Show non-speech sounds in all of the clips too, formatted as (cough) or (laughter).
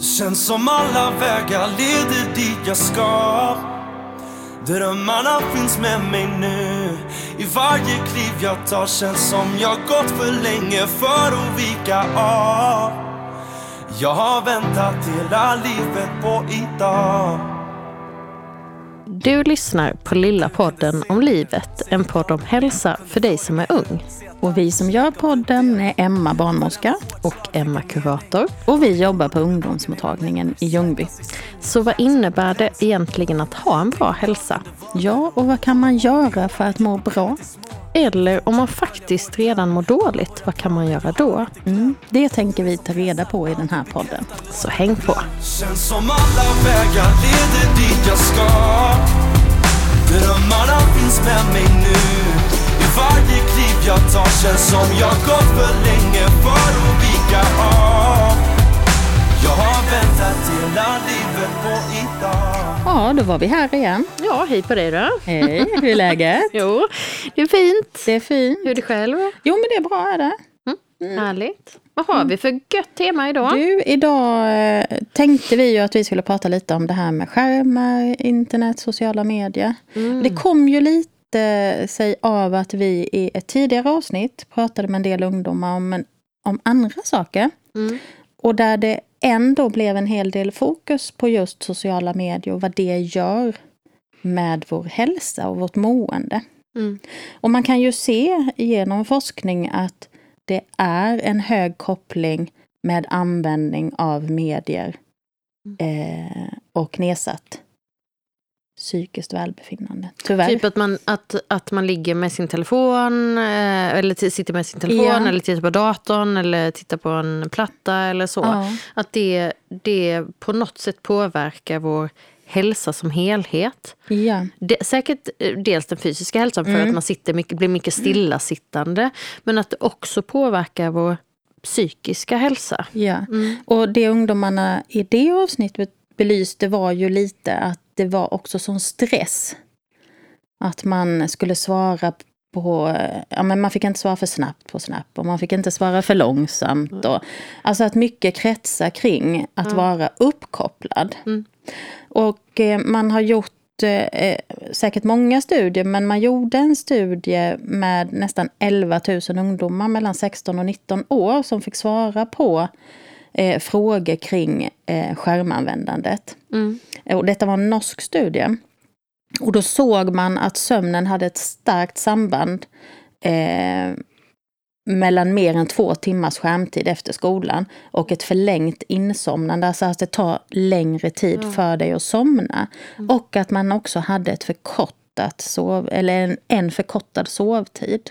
Känns som alla vägar leder dit jag ska. Drömmarna finns med mig nu. I varje kliv jag tar känns som jag gått för länge för att vika av. Jag har väntat hela livet på idag Du lyssnar på Lilla podden om livet, en podd om hälsa för dig som är ung. Och vi som gör podden är Emma barnmorska Och Emma Kurator. och vi jobbar på ungdomsmottagningen i Ljungby. Så vad innebär det egentligen att ha en bra hälsa? Ja, och vad kan man göra för att må bra? Eller om man faktiskt redan mår dåligt, vad kan man göra då? Mm, det tänker vi ta reda på i den här podden. Så häng på! Känns som alla vägar leder dit jag ska Drömmarna finns med mig nu varje kliv jag tar känns som jag gått för länge för att vika av Jag har väntat hela livet på idag Ja, då var vi här igen. Ja, hej på dig då! Hej, hur är läget? (laughs) Jo, det är fint. Det är fint. Hur är det själv? Jo, men det är bra är det. Härligt. Vad har vi för gött tema idag? Du, idag eh, tänkte vi ju att vi skulle prata lite om det här med skärmar, internet, sociala medier. Det kom ju lite sig av att vi i ett tidigare avsnitt pratade med en del ungdomar om, en, om andra saker. Mm. Och där det ändå blev en hel del fokus på just sociala medier och vad det gör med vår hälsa och vårt mående. Mm. Och man kan ju se genom forskning att det är en hög koppling med användning av medier eh, och nedsatt psykiskt välbefinnande. Tyvärr. Typ att man, att, att man ligger med sin telefon, eh, eller sitter med sin telefon, Ja. eller tittar på datorn, eller tittar på en platta eller så. Ja. Att det, det på något sätt påverkar vår hälsa som helhet. Ja. Det, säkert eh, dels den fysiska hälsan för att man sitter mycket, blir mycket stillasittande. Men att det också påverkar vår psykiska hälsa. Ja. Och det ungdomarna i det avsnittet belyste var ju lite att det var också sån stress. Att man skulle svara på, ja men man fick inte svara för snabbt på Snap och man fick inte svara för långsamt. Och, alltså att mycket kretsar kring att vara uppkopplad. Och eh, man har gjort eh, säkert många studier, men man gjorde en studie med nästan 11 000 ungdomar mellan 16 och 19 år som fick svara på eh, frågor kring eh, skärmanvändandet. Och detta var en norsk studie. Och då såg man att sömnen hade ett starkt samband eh, mellan mer än två timmars skärmtid efter skolan och ett förlängt insomnande, alltså att det tar längre tid för dig att somna. Och att man också hade ett förkortat sov, eller en, en förkortad sovtid.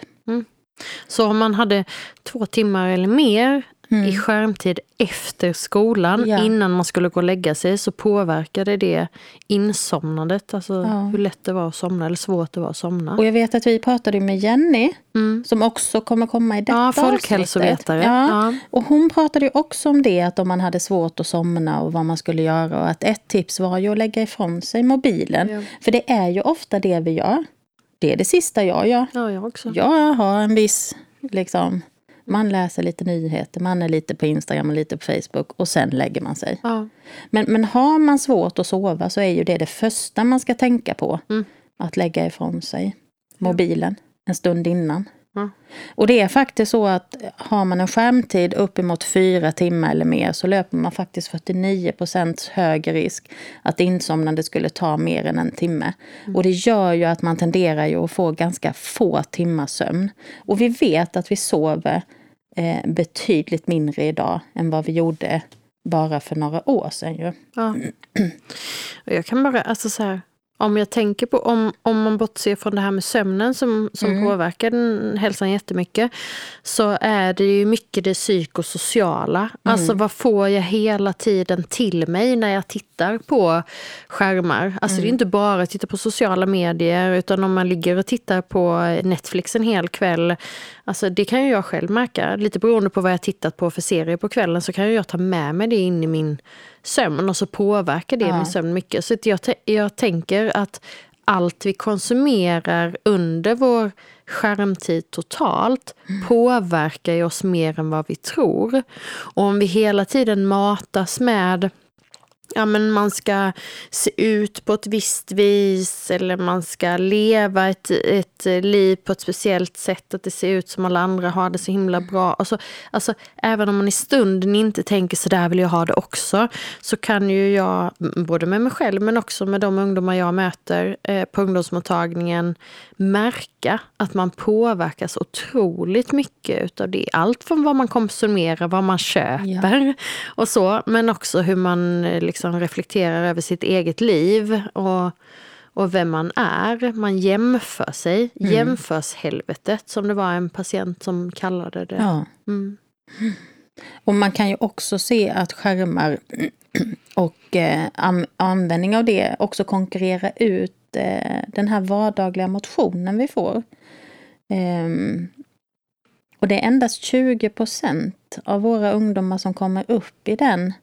Så om man hade två timmar eller mer i skärmtid efter skolan Mm. Ja. innan man skulle gå och lägga sig så påverkade det insomnandet. Alltså Ja. hur lätt det var att somna eller svårt det var att somna. Och jag vet att vi pratade med Jenny, som också kommer komma i detta Mm. Ja, folkhälsovetare. Ja. Och hon pratade ju också om det, att om man hade svårt att somna och vad man skulle göra. Och att ett tips var ju att lägga ifrån sig mobilen. För det är ju ofta det vi gör. Det är det sista jag gör. Ja, jag också. Jag har en viss, liksom, man läser lite nyheter, man är lite på Instagram och lite på Facebook och sen lägger man sig. Ja. Men, men har man svårt att sova så är ju det det första man ska tänka på. Mm. Att lägga ifrån sig mobilen en stund innan. Och det är faktiskt så att har man en skärmtid uppemot fyra timmar eller mer så löper man faktiskt 49% högre risk att insomnande skulle ta mer än en timme. Och det gör ju att man tenderar ju att få ganska få timmars sömn. Och vi vet att vi sover eh, betydligt mindre idag än vad vi gjorde bara för några år sedan ju. Ja. (clears throat) Jag kan bara, alltså så här, om jag tänker på, om, om man bortser från det här med sömnen som, som Mm. påverkar den, hälsan jättemycket, så är det ju mycket det psykosociala. Alltså Mm. vad får jag hela tiden till mig när jag tittar på skärmar? Alltså Mm. det är inte bara att titta på sociala medier, utan om man ligger och tittar på Netflix en hel kväll, alltså det kan ju jag själv märka. Lite beroende på vad jag tittat på för serie på kvällen så kan ju jag ta med mig det in i min sömn och så påverkar det Ja. min sömn mycket. Så jag, jag tänker att allt vi konsumerar under vår skärmtid totalt påverkar ju oss mer än vad vi tror. Och om vi hela tiden matas med ja, men man ska se ut på ett visst vis eller man ska leva ett, ett liv på ett speciellt sätt, att det ser ut som alla andra har det så himla bra. Alltså, alltså, även om man i stunden inte tänker så där vill jag ha det också, så kan ju jag, både med mig själv men också med de ungdomar jag möter eh, på ungdomsmottagningen, märka att man påverkas otroligt mycket av det. Allt från vad man konsumerar, vad man köper ja. och så, men också hur man eh, liksom reflekterar över sitt eget liv och, och vem man är. Man jämför sig. Mm. Jämförshelvetet, som det var en patient som kallade det. Ja. Mm. Och man kan ju också se att skärmar (clears throat) och eh, användning av det också konkurrerar ut eh, den här vardagliga motionen vi får. Um, och det är endast 20 procent av våra ungdomar som kommer upp i den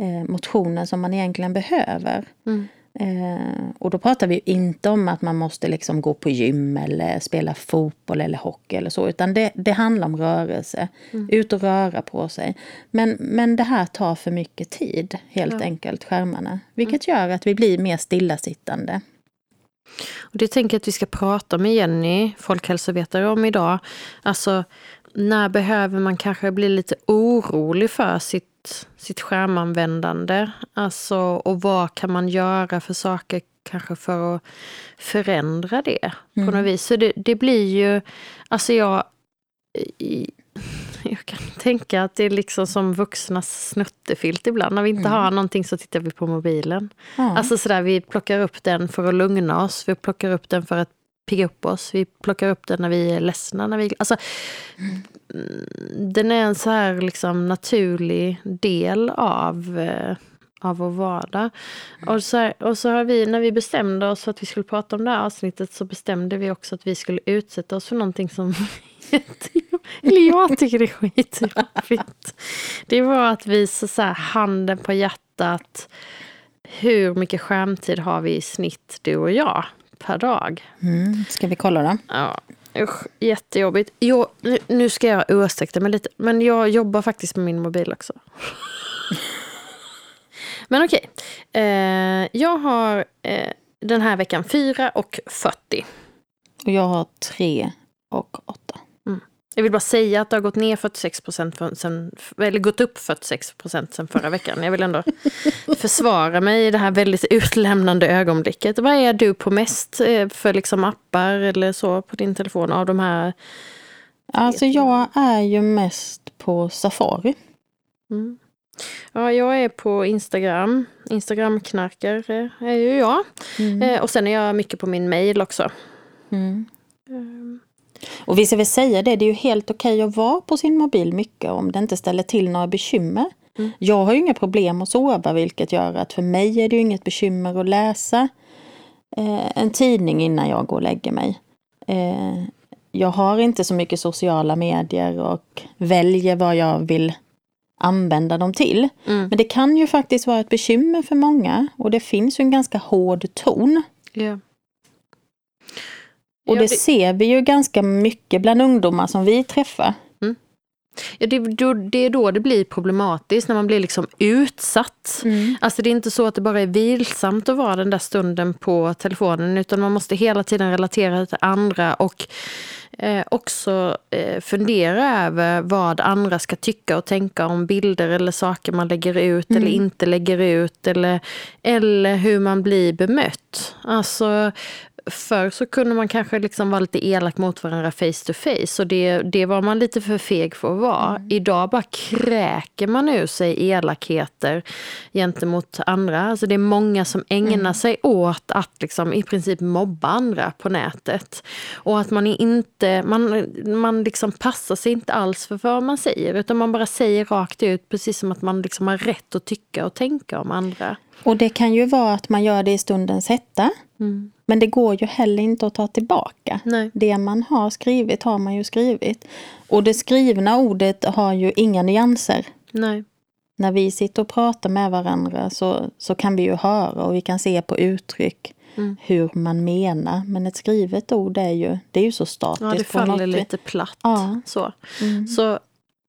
eh, motionen som man egentligen behöver. Mm. Eh, och då pratar vi inte om att man måste liksom gå på gym eller spela fotboll eller hockey eller så, utan det, det handlar om rörelse. Mm. Ut och röra på sig. Men, men det här tar för mycket tid, helt ja. enkelt, skärmarna. Vilket mm. gör att vi blir mer stillasittande. Och det tänker jag att vi ska prata med Jenny, folkhälsovetare, om idag. Alltså, när behöver man kanske bli lite orolig för sitt sitt skärmanvändande. Alltså, och vad kan man göra för saker kanske för att förändra det mm. på något vis. Så det, det blir ju, alltså jag, jag kan tänka att det är liksom som vuxnas snuttefilt ibland. När vi inte mm. har någonting så tittar vi på mobilen. Ja. Alltså sådär, vi plockar upp den för att lugna oss. Vi plockar upp den för att pigga upp oss. Vi plockar upp den när vi är ledsna. När vi, alltså, mm. Den är en så här liksom naturlig del av, eh, av vår vardag. Och så, här, och så har vi, när vi bestämde oss för att vi skulle prata om det här avsnittet så bestämde vi också att vi skulle utsätta oss för någonting som (laughs) eller jag tycker det är skitjobbigt. Det var att visa så här, handen på hjärtat. Hur mycket skärmtid har vi i snitt, du och jag? per dag. Mm. Ska vi kolla då? Ja. Usch, jättejobbigt. Jo, nu ska jag ursäkta mig lite, men jag jobbar faktiskt med min mobil också. (laughs) men okej. Eh, jag har eh, den här veckan 4 och 40. Och jag har 3 och 8. Jag vill bara säga att det har gått ner 46 procent, eller gått upp 46 procent sen förra veckan. Jag vill ändå (laughs) försvara mig i det här väldigt utlämnande ögonblicket. Vad är du på mest eh, för liksom appar eller så på din telefon av de här? Alltså jag är ju mest på Safari. Mm. Ja, jag är på Instagram. Instagramknarkare är ju jag. Mm. Eh, och sen är jag mycket på min mail också. Mm. Um. Och vi ska väl säga det, det är ju helt okej att vara på sin mobil mycket om det inte ställer till några bekymmer. Mm. Jag har ju inga problem att sova vilket gör att för mig är det ju inget bekymmer att läsa eh, en tidning innan jag går och lägger mig. Eh, jag har inte så mycket sociala medier och väljer vad jag vill använda dem till. Mm. Men det kan ju faktiskt vara ett bekymmer för många och det finns ju en ganska hård ton. Yeah. Och det ser vi ju ganska mycket bland ungdomar som vi träffar. Ja, det, då, det är då det blir problematiskt, när man blir liksom utsatt. Mm. Alltså det är inte så att det bara är vilsamt att vara den där stunden på telefonen, utan man måste hela tiden relatera till andra och eh, också eh, fundera över vad andra ska tycka och tänka om bilder eller saker man lägger ut mm. eller inte lägger ut. Eller, eller hur man blir bemött. Alltså, förr så kunde man kanske liksom vara lite elak mot varandra face to face. Och det, det var man lite för feg för att vara. Mm. Idag bara kräker man ur sig elakheter gentemot andra. Alltså det är många som ägnar mm. sig åt att liksom i princip mobba andra på nätet. Och att man inte, man, man liksom passar sig inte alls för vad man säger. Utan man bara säger rakt ut, precis som att man liksom har rätt att tycka och tänka om andra. Och det kan ju vara att man gör det i stundens hetta. Mm. Men det går ju heller inte att ta tillbaka. Nej. Det man har skrivit har man ju skrivit. Och det skrivna ordet har ju inga nyanser. Nej. När vi sitter och pratar med varandra så, så kan vi ju höra och vi kan se på uttryck mm. hur man menar. Men ett skrivet ord är ju, det är ju så statiskt. Ja, det faller lite platt. Ja. Så. Mm. så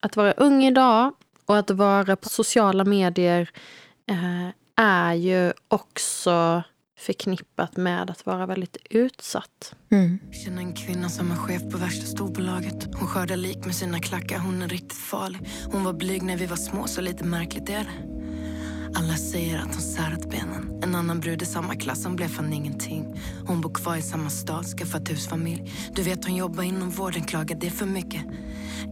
att vara ung idag och att vara på sociala medier eh, är ju också förknippat med att vara väldigt utsatt. Mm. Jag känner en kvinna som är chef på värsta storbolaget. Hon skördar lik med sina klackar, hon är riktigt farlig. Hon var blyg när vi var små, så lite märkligt är det. Alla säger att hon särat benen. En annan brud i samma klass, som blev fan ingenting. Hon bor kvar i samma stad, skaffat husfamilj. Du vet hon jobbar inom vården, klagar det för mycket.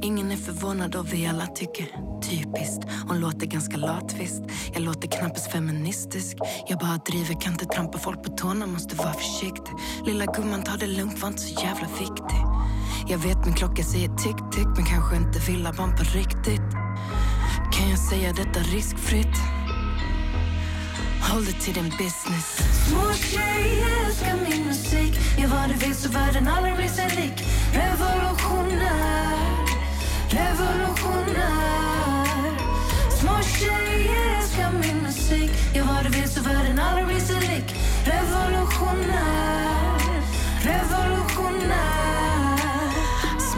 Ingen är förvånad och vi alla tycker typiskt. Hon låter ganska lat visst. Jag låter knappast feministisk. Jag bara driver, kan inte trampa folk på tårna, måste vara försiktig. Lilla gumman, ta det lugnt, var inte så jävla viktig. Jag vet min klocka säger tick-tick, men kanske inte vill ha barn på riktigt. Kan jag säga detta riskfritt? Håll dig till din business. Små tjejer älskar min musik. Gör vad du vill så världen aldrig blir sig lik. Revolutionär, revolutionär. Små tjejer älskar min musik. Gör vad du vill så världen aldrig blir sig lik. Revolutionär, revolutionär.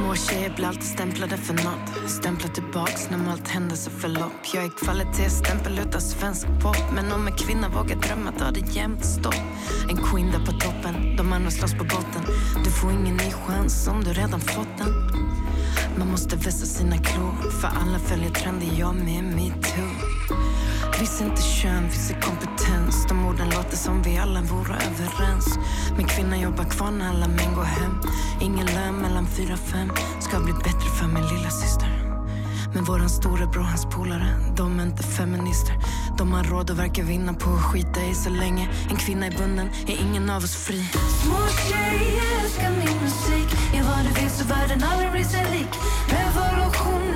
Små tjejer blir alltid stämplade för nåt. Stämplar tillbaks när allt händelseförlopp. Jag är kvalitetsstämpel utav svensk pop. Men om en kvinna vågar drömma tar det jämt stopp. En queen där på toppen, de andra slåss på botten. Du får ingen ny chans om du redan fått den. Man måste vässa sina klor, för alla följer trender, jag med metoo. Visst inte kön, vi ser kompetens. De orden låter som vi alla vore överens. Min kvinna jobbar kvar när alla män går hem. Ingen lön mellan fyra fem. Ska bli bättre för min lilla syster. Men våran storebror, hans polare, de är inte feminister. De har råd och verkar vinna på att skita i så länge en kvinna är bunden är ingen av oss fri. Små tjejer älskar min musik. Gör vad du vill så världen aldrig blir sig lik. Revolution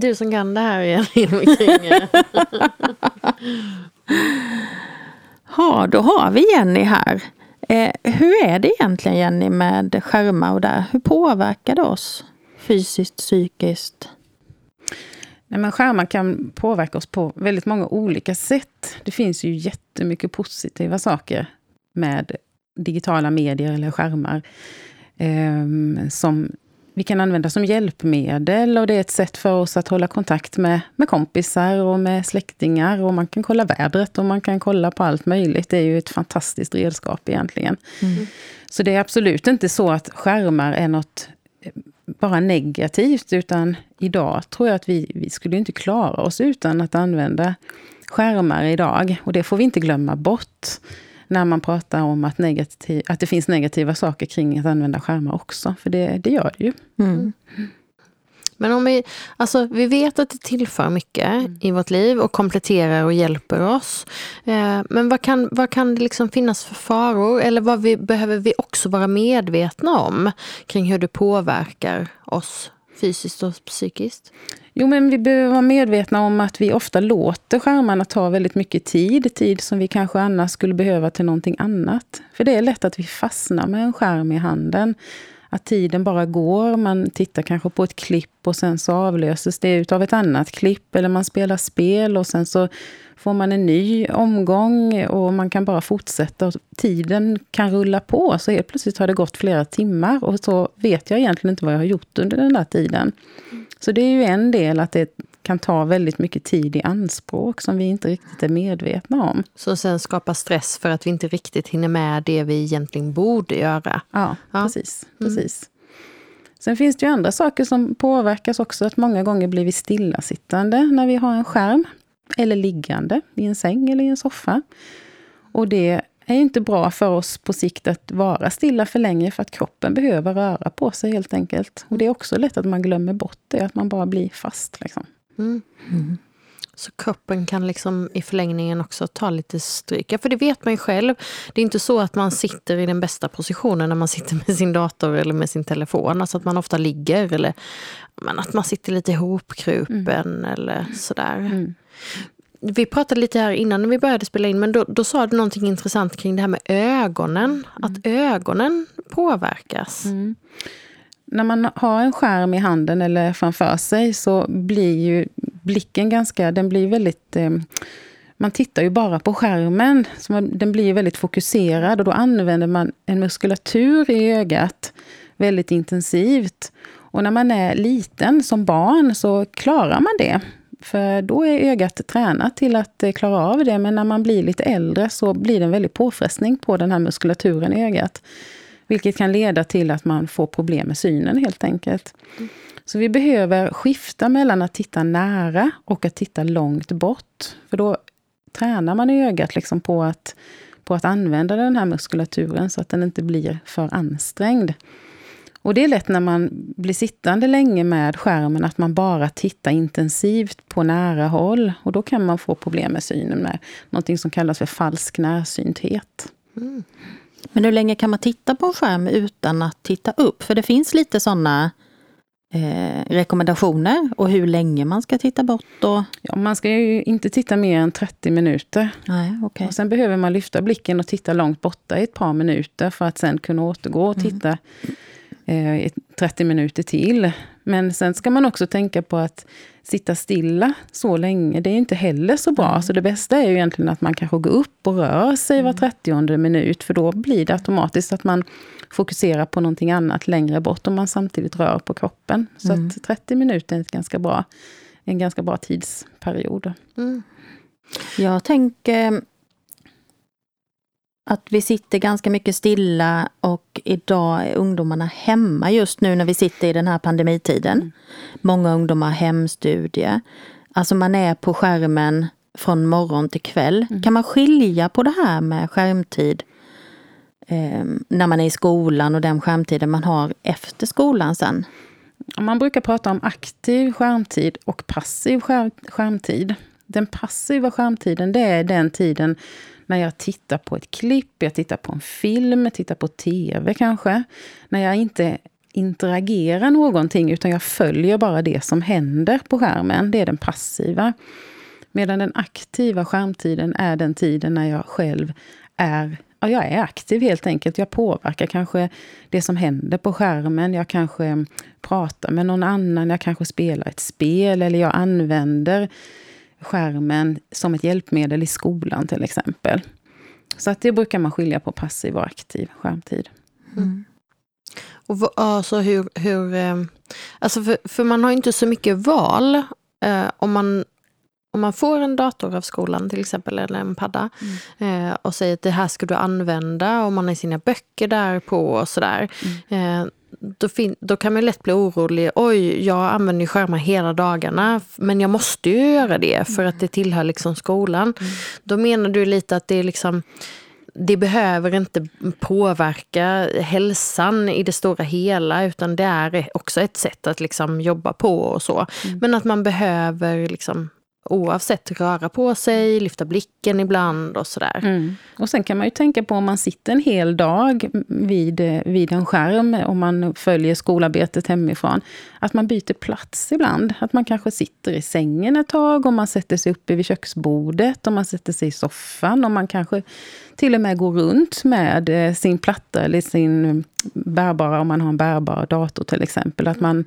Du som kan det här Jenny. (laughs) ja, då har vi Jenny här. Eh, hur är det egentligen Jenny med skärmar och där? Hur påverkar det oss fysiskt, psykiskt? Nej, men skärmar kan påverka oss på väldigt många olika sätt. Det finns ju jättemycket positiva saker med digitala medier eller skärmar. Eh, som vi kan använda som hjälpmedel och det är ett sätt för oss att hålla kontakt med, med kompisar och med släktingar. Och man kan kolla vädret och man kan kolla på allt möjligt. Det är ju ett fantastiskt redskap egentligen. Mm. Så det är absolut inte så att skärmar är något eh, bara negativt, utan idag tror jag att vi, vi skulle inte klara oss utan att använda skärmar idag. Och det får vi inte glömma bort när man pratar om att, negativ, att det finns negativa saker kring att använda skärmar också. För det, det gör det ju. Mm. Men om vi, alltså, vi vet att det tillför mycket mm. i vårt liv och kompletterar och hjälper oss. Eh, men vad kan, vad kan det liksom finnas för faror? Eller vad vi, behöver vi också vara medvetna om kring hur det påverkar oss fysiskt och psykiskt? Jo, men vi behöver vara medvetna om att vi ofta låter skärmarna ta väldigt mycket tid. Tid som vi kanske annars skulle behöva till någonting annat. För det är lätt att vi fastnar med en skärm i handen. Att tiden bara går. Man tittar kanske på ett klipp och sen så avlöses det av ett annat klipp. Eller man spelar spel och sen så får man en ny omgång och man kan bara fortsätta. Tiden kan rulla på. Så helt plötsligt har det gått flera timmar och så vet jag egentligen inte vad jag har gjort under den där tiden. Så det är ju en del att det kan ta väldigt mycket tid i anspråk som vi inte riktigt är medvetna om. Så sen skapar stress för att vi inte riktigt hinner med det vi egentligen borde göra. Ja, ja. precis. Mm. precis. Mm. Sen finns det ju andra saker som påverkas också. Att många gånger blir vi stillasittande när vi har en skärm. Eller liggande i en säng eller i en soffa. Och det är inte bra för oss på sikt att vara stilla för länge för att kroppen behöver röra på sig helt enkelt. Och det är också lätt att man glömmer bort det, att man bara blir fast. Liksom. Mm. Mm. Så kroppen kan liksom i förlängningen också ta lite stryk. Ja, för det vet man ju själv. Det är inte så att man sitter i den bästa positionen när man sitter med sin dator eller med sin telefon. Alltså att man ofta ligger eller men att man sitter lite ihopkrupen mm. eller sådär. Mm. Vi pratade lite här innan när vi började spela in, men då, då sa du någonting intressant kring det här med ögonen. Mm. Att ögonen påverkas. Mm. När man har en skärm i handen eller framför sig så blir ju blicken ganska, den blir väldigt... Eh, man tittar ju bara på skärmen, så man, den blir väldigt fokuserad och då använder man en muskulatur i ögat väldigt intensivt. Och när man är liten som barn så klarar man det. För då är ögat tränat till att eh, klara av det. Men när man blir lite äldre så blir det en väldig påfrestning på den här muskulaturen i ögat. Vilket kan leda till att man får problem med synen helt enkelt. Så vi behöver skifta mellan att titta nära och att titta långt bort. För då tränar man i ögat liksom på, att, på att använda den här muskulaturen så att den inte blir för ansträngd. Och det är lätt när man blir sittande länge med skärmen att man bara tittar intensivt på nära håll. Och då kan man få problem med synen med något som kallas för falsk närsynthet. Mm. Men hur länge kan man titta på en skärm utan att titta upp? För det finns lite sådana eh, rekommendationer och hur länge man ska titta bort. Och... Ja, man ska ju inte titta mer än 30 minuter. Nej, okay. och sen behöver man lyfta blicken och titta långt borta i ett par minuter för att sen kunna återgå och mm. titta mm eh, 30 minuter till. Men sen ska man också tänka på att sitta stilla så länge, det är inte heller så bra. Mm. Så det bästa är ju egentligen att man kanske går upp och rör sig var 30 mm. minut. För då blir det automatiskt att man fokuserar på någonting annat längre bort om man samtidigt rör på kroppen. Så mm. att 30 minuter är ett ganska bra, en ganska bra tidsperiod. Mm. Jag tänker att vi sitter ganska mycket stilla och idag är ungdomarna hemma just nu när vi sitter i den här pandemitiden. Mm. Många ungdomar har hemstudier. Alltså man är på skärmen från morgon till kväll. Mm. Kan man skilja på det här med skärmtid eh, när man är i skolan och den skärmtiden man har efter skolan sen? Man brukar prata om aktiv skärmtid och passiv skärmtid. Den passiva skärmtiden det är den tiden när jag tittar på ett klipp, jag tittar på en film, tittar på TV kanske. När jag inte interagerar någonting utan jag följer bara det som händer på skärmen. Det är den passiva. Medan den aktiva skärmtiden är den tiden när jag själv är ja, jag är aktiv helt enkelt. Jag påverkar kanske det som händer på skärmen. Jag kanske pratar med någon annan. Jag kanske spelar ett spel eller jag använder skärmen som ett hjälpmedel i skolan till exempel. Så att det brukar man skilja på passiv och aktiv skärmtid. Mm. Och alltså hur, hur, eh, alltså för, för man har inte så mycket val. Eh, om, man, om man får en dator av skolan till exempel, eller en padda, mm. eh, och säger att det här ska du använda, och man har sina böcker där på och sådär. Mm. Eh, då, då, kan man lätt bli orolig. Oj, jag använder ju skärmar hela dagarna, men jag måste ju göra det för att det tillhör liksom skolan. Mm. Då menar du lite att det är liksom det behöver inte påverka hälsan i det stora hela utan det är också ett sätt att liksom jobba på och så. Mm. Men att man behöver liksom oavsett röra på sig, lyfta blicken ibland och sådär. Mm. Och sen kan man ju tänka på om man sitter en hel dag vid, vid en skärm, om man följer skolarbetet hemifrån, att man byter plats ibland. Att man kanske sitter i sängen ett tag, om man sätter sig uppe vid köksbordet, om man sätter sig i soffan, om man kanske till och med går runt med eh, sin platta eller sin bärbara, om man har en bärbar dator till exempel. Att man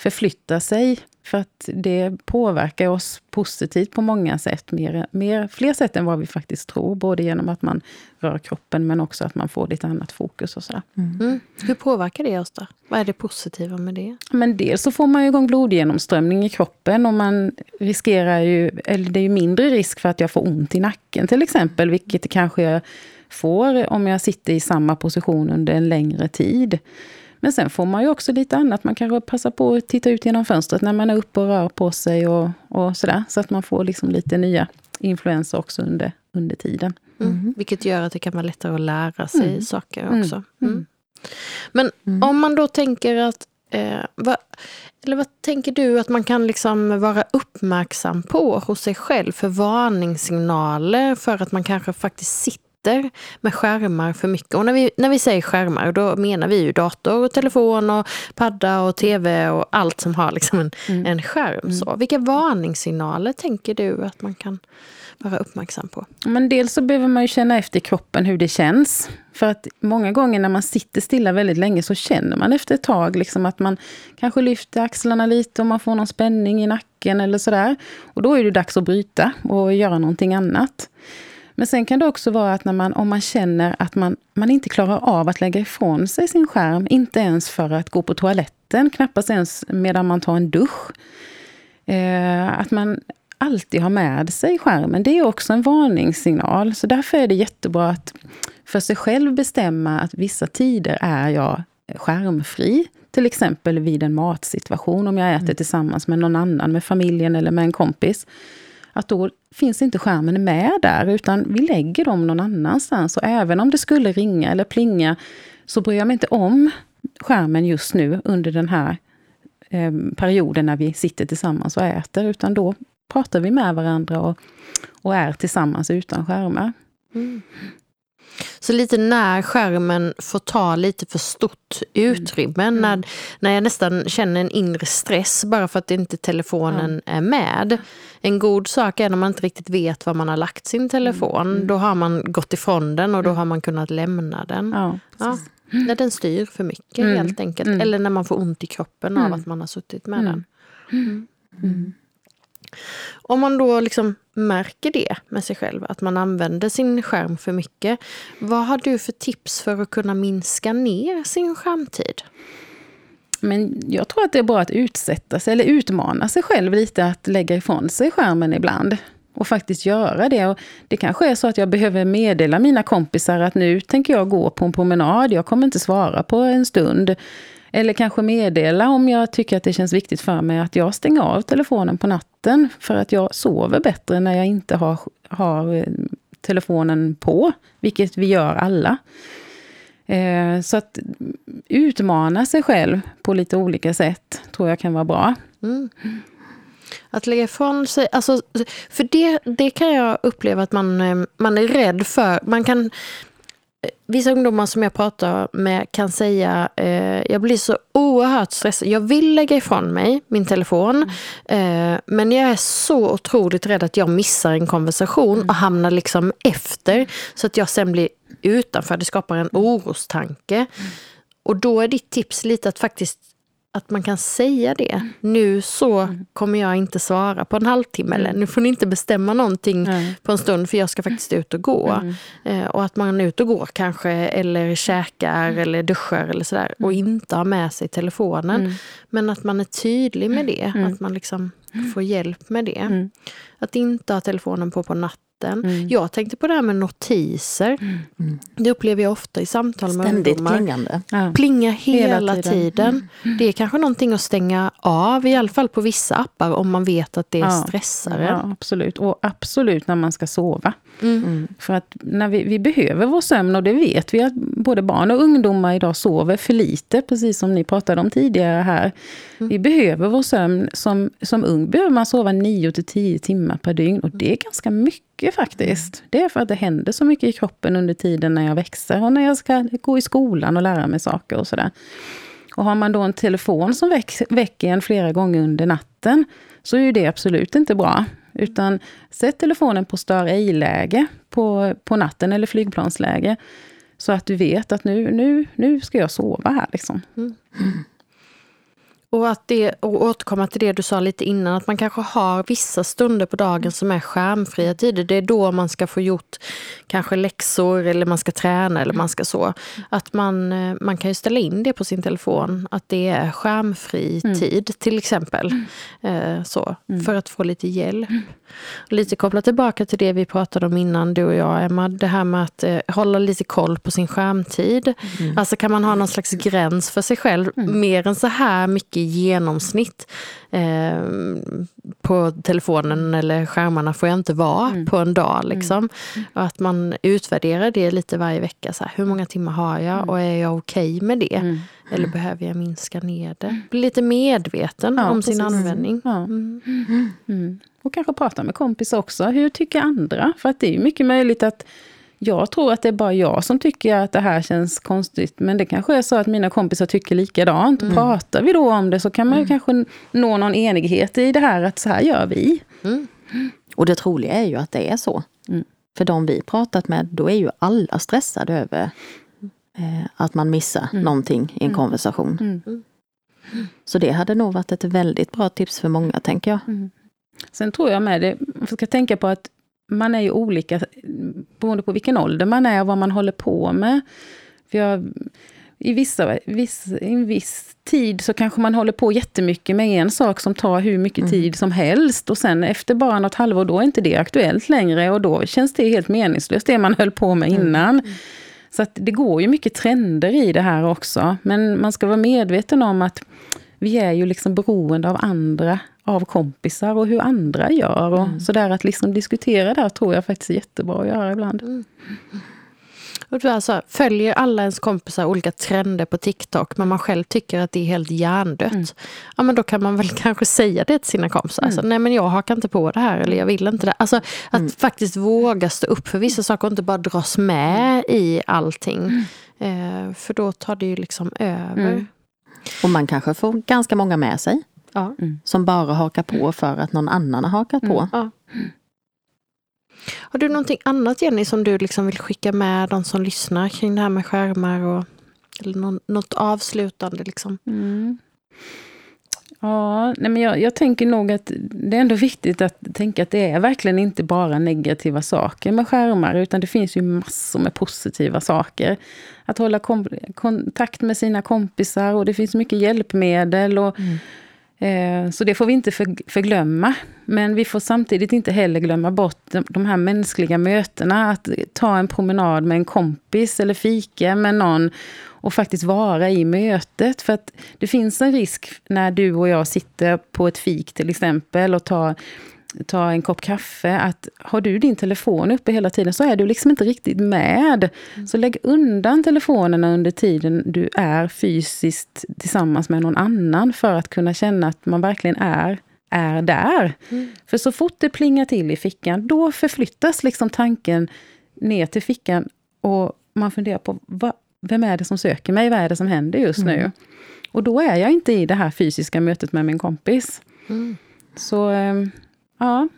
förflyttar sig för att det påverkar oss positivt på många sätt, mer, mer, fler sätt än vad vi faktiskt tror. Både genom att man rör kroppen, men också att man får lite annat fokus. och så mm. Mm. Hur påverkar det oss då? Vad är det positiva med det? Men dels så får man igång blodgenomströmning i kroppen och man riskerar ju, eller det är ju mindre risk för att jag får ont i nacken till exempel, vilket kanske jag får om jag sitter i samma position under en längre tid. Men sen får man ju också lite annat. Man kanske passar på att titta ut genom fönstret när man är uppe och rör på sig och, och sådär. Så att man får liksom lite nya influenser också under, under tiden. Mm. Mm. Vilket gör att det kan vara lättare att lära sig mm. saker mm. också. Mm. Men mm. om man då tänker att Eh, vad, eller vad tänker du att man kan liksom vara uppmärksam på hos sig själv för varningssignaler för att man kanske faktiskt sitter sitter med skärmar för mycket. Och när vi, när vi säger skärmar, då menar vi ju dator, och telefon, och padda och tv och allt som har liksom en, mm. en skärm. Mm. Så. Vilka varningssignaler tänker du att man kan vara uppmärksam på? Men dels så behöver man ju känna efter kroppen hur det känns. För att många gånger när man sitter stilla väldigt länge så känner man efter ett tag liksom att man kanske lyfter axlarna lite och man får någon spänning i nacken eller sådär. Och då är det dags att bryta och göra någonting annat. Men sen kan det också vara att när man, om man känner att man, man inte klarar av att lägga ifrån sig sin skärm, inte ens för att gå på toaletten, knappast ens medan man tar en dusch. Eh, att man alltid har med sig skärmen, det är också en varningssignal. Så därför är det jättebra att för sig själv bestämma att vissa tider är jag skärmfri. Till exempel vid en matsituation, om jag äter mm. tillsammans med någon annan, med familjen eller med en kompis att då finns inte skärmen med där, utan vi lägger dem någon annanstans. Och även om det skulle ringa eller plinga, så bryr jag mig inte om skärmen just nu under den här eh, perioden när vi sitter tillsammans och äter, utan då pratar vi med varandra och, och är tillsammans utan skärmar. Mm. Så lite när skärmen får ta lite för stort utrymme, mm. när, när jag nästan känner en inre stress bara för att inte telefonen ja. är med. En god sak är när man inte riktigt vet var man har lagt sin telefon. Mm. Då har man gått ifrån den och då mm. har man kunnat lämna den. Ja, ja. När den styr för mycket mm. helt enkelt. Mm. Eller när man får ont i kroppen av att man har suttit med den. Om man då liksom märker det med sig själv, att man använder sin skärm för mycket. Vad har du för tips för att kunna minska ner sin skärmtid? Men jag tror att det är bra att utsätta sig, eller utmana sig själv lite att lägga ifrån sig skärmen ibland. Och faktiskt göra det. Och det kanske är så att jag behöver meddela mina kompisar att nu tänker jag gå på en promenad, jag kommer inte svara på en stund. Eller kanske meddela om jag tycker att det känns viktigt för mig att jag stänger av telefonen på natten. För att jag sover bättre när jag inte har, har eh, telefonen på. Vilket vi gör alla. Eh, så att utmana sig själv på lite olika sätt tror jag kan vara bra. Mm. Att lägga ifrån sig, alltså, för det, det kan jag uppleva att man, eh, man är rädd för. Man kan, vissa ungdomar som jag pratar med kan säga eh, jag blir så oerhört stressad. Jag vill lägga ifrån mig min telefon mm. eh, men jag är så otroligt rädd att jag missar en konversation mm. och hamnar liksom efter så att jag sen blir utanför. Det skapar en orostanke. Mm. Och då är ditt tips lite att faktiskt att man kan säga det. Mm. Nu så mm. kommer jag inte svara på en halvtimme. Eller mm. nu får ni inte bestämma någonting mm. på en stund för jag ska faktiskt ut och gå. Mm. Eh, och att man är ute och går kanske eller käkar mm. eller duschar eller sådär. Och inte har med sig telefonen. Men att man är tydlig med det. Att man liksom får hjälp med det. Att inte ha telefonen på på natten natten. Mm. Jag tänkte på det här med notiser. Mm. Det upplever jag ofta i samtal med Ständigt ungdomar. klingande. Ja. Plinga hela, Hela tiden. tiden. Det är kanske någonting att stänga av, i alla fall på vissa appar, om man vet att det Ja. stressar en. Ja, absolut. Och absolut när man ska sova. Mm. För att när vi, vi behöver vår sömn och det vet vi att både barn och ungdomar idag sover för lite, precis som ni pratade om tidigare här. Vi behöver vår sömn. Som, som ung behöver man sova 9 till 10 timmar per dygn och det är ganska mycket faktiskt. Det är för att det händer så mycket i kroppen under tiden när jag växer och när jag ska gå i skolan och lära mig saker och sådär. Och har man då en telefon som väck, väcker en flera gånger under natten så är ju det absolut inte bra. Utan sätt telefonen på stör ej-läge på, på natten eller flygplansläge. Så att du vet att nu, nu, nu ska jag sova här. Liksom. Mm. Och att det, och återkomma till det du sa lite innan, att man kanske har vissa stunder på dagen som är skärmfria tider. Det är då man ska få gjort kanske läxor eller man ska träna eller man ska så. Att man, eh, man kan ju ställa in det på sin telefon, att det är skärmfri tid till exempel. Eh, så, För att få lite hjälp. Lite kopplat tillbaka till det vi pratade om innan, du och jag Emma, det här med att eh, hålla lite koll på sin skärmtid. Alltså kan man ha någon slags gräns för sig själv, mer än så här mycket i genomsnitt eh, på telefonen eller skärmarna får jag inte vara på en dag. Liksom. Och att man utvärderar det lite varje vecka. Så här, hur många timmar har jag och är jag okej med det? Eller behöver jag minska ner det? Bli lite medveten Ja, om sin precis. användning. Ja. Mm. Och kanske prata med kompis också. Hur tycker andra? För att det är mycket möjligt att jag tror att det är bara jag som tycker att det här känns konstigt. Men det kanske är så att mina kompisar tycker likadant. Mm. Pratar vi då om det så kan man ju kanske nå någon enighet i det här att så här gör vi. Och det troliga är ju att det är så. Mm. För de vi pratat med, då är ju alla stressade över eh, att man missar Mm. någonting i en konversation. Så det hade nog varit ett väldigt bra tips för många, tänker jag. Sen tror jag med det, man ska tänka på att man är ju olika beroende på vilken ålder man är och vad man håller på med. För jag, i, vissa, viss, I en viss tid så kanske man håller på jättemycket med en sak som tar hur mycket tid som helst. Och sen efter bara något halvår, då är inte det aktuellt längre. Och då känns det helt meningslöst, det man höll på med innan. Så att det går ju mycket trender i det här också. Men man ska vara medveten om att vi är ju liksom beroende av andra, av kompisar och hur andra gör. Och Så där att liksom diskutera det här tror jag faktiskt är jättebra att göra ibland. Och du alltså, följer alla ens kompisar olika trender på TikTok men man själv tycker att det är helt hjärndött. Ja men då kan man väl (laughs) kanske säga det till sina kompisar. Alltså, Nej men jag hakar inte på det här eller jag vill inte det. Alltså att faktiskt våga stå upp för vissa saker och inte bara dras med i allting. Eh, för då tar det ju liksom över. Och man kanske får ganska många med sig Ja. som bara hakar på för att någon annan har hakat på. Ja. Har du någonting annat Jenny som du liksom vill skicka med de som lyssnar kring det här med skärmar? Och, eller någon, något avslutande liksom? Mm. Ja, nej men jag, jag tänker nog att det är ändå viktigt att tänka att det är verkligen inte bara negativa saker med skärmar, utan det finns ju massor med positiva saker. Att hålla kontakt med sina kompisar och det finns mycket hjälpmedel. Och, eh, Eh, så det får vi inte förglömma. Men vi får samtidigt inte heller glömma bort de, de här mänskliga mötena. Att ta en promenad med en kompis eller fika med någon och faktiskt vara i mötet. För att det finns en risk när du och jag sitter på ett fik till exempel och tar, tar en kopp kaffe, att har du din telefon uppe hela tiden så är du liksom inte riktigt med. Så lägg undan telefonerna under tiden du är fysiskt tillsammans med någon annan för att kunna känna att man verkligen är är där. För så fort det plingar till i fickan, då förflyttas liksom tanken ner till fickan och man funderar på vad, vem är det som söker mig? Vad är det som händer just nu? Och då är jag inte i det här fysiska mötet med min kompis. Så eh, ja,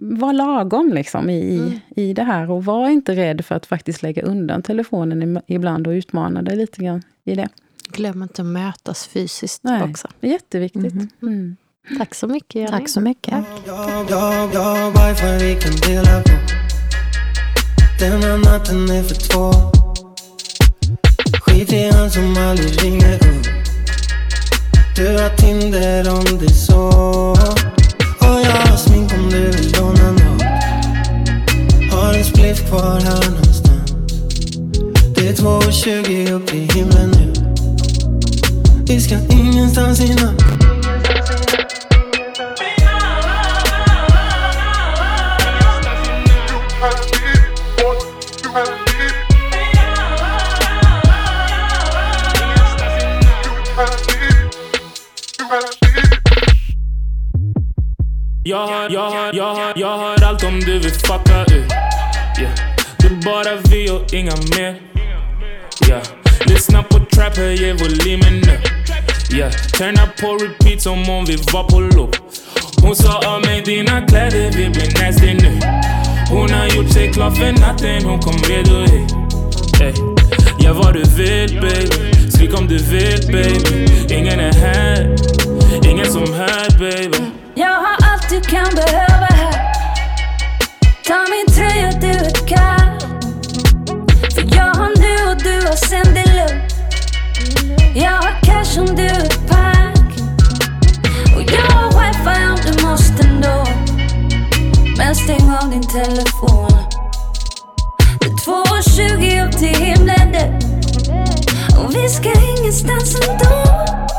var lagom liksom i, i det här och var inte rädd för att faktiskt lägga undan telefonen ibland och utmana dig lite grann i det. Glöm inte att mötas fysiskt Nej, också. det är jätteviktigt. Mm. Tack så mycket Jenny. Tack så mycket. På Denna natten är för två Skit i han som aldrig ringer upp Du har Tinder om det är så om du vill låna nåt spliff kvar här någonstans. Det är 2.20 upp i himlen nu. Vi ska ingenstans innan. Jag har, jag har, jag har, jag har allt om du vill fucka ut. Yeah. Det är bara vi och inga mer. Yeah. Lyssna på trap, höjer volymen nu. Yeah. Turna på repeat som om vi var på loop. Hon sa av mig dina kläder, vi blir nasty nu. Hon har gjort sig klar för natten, hon kom redo hit. Ey. Gör vad du vill baby, skrik om du vill baby. Ingen är här, ingen som hör baby. Allt du kan behöva här. Ta min tröja, du är kall. För jag har nu och du har sen det lugnt. Jag har cash om du är pack. Och jag har wifi om du måste ändå. Men stäng av din telefon. Det är 2.20 upp till himlen nu. Och vi ska ingenstans ändå.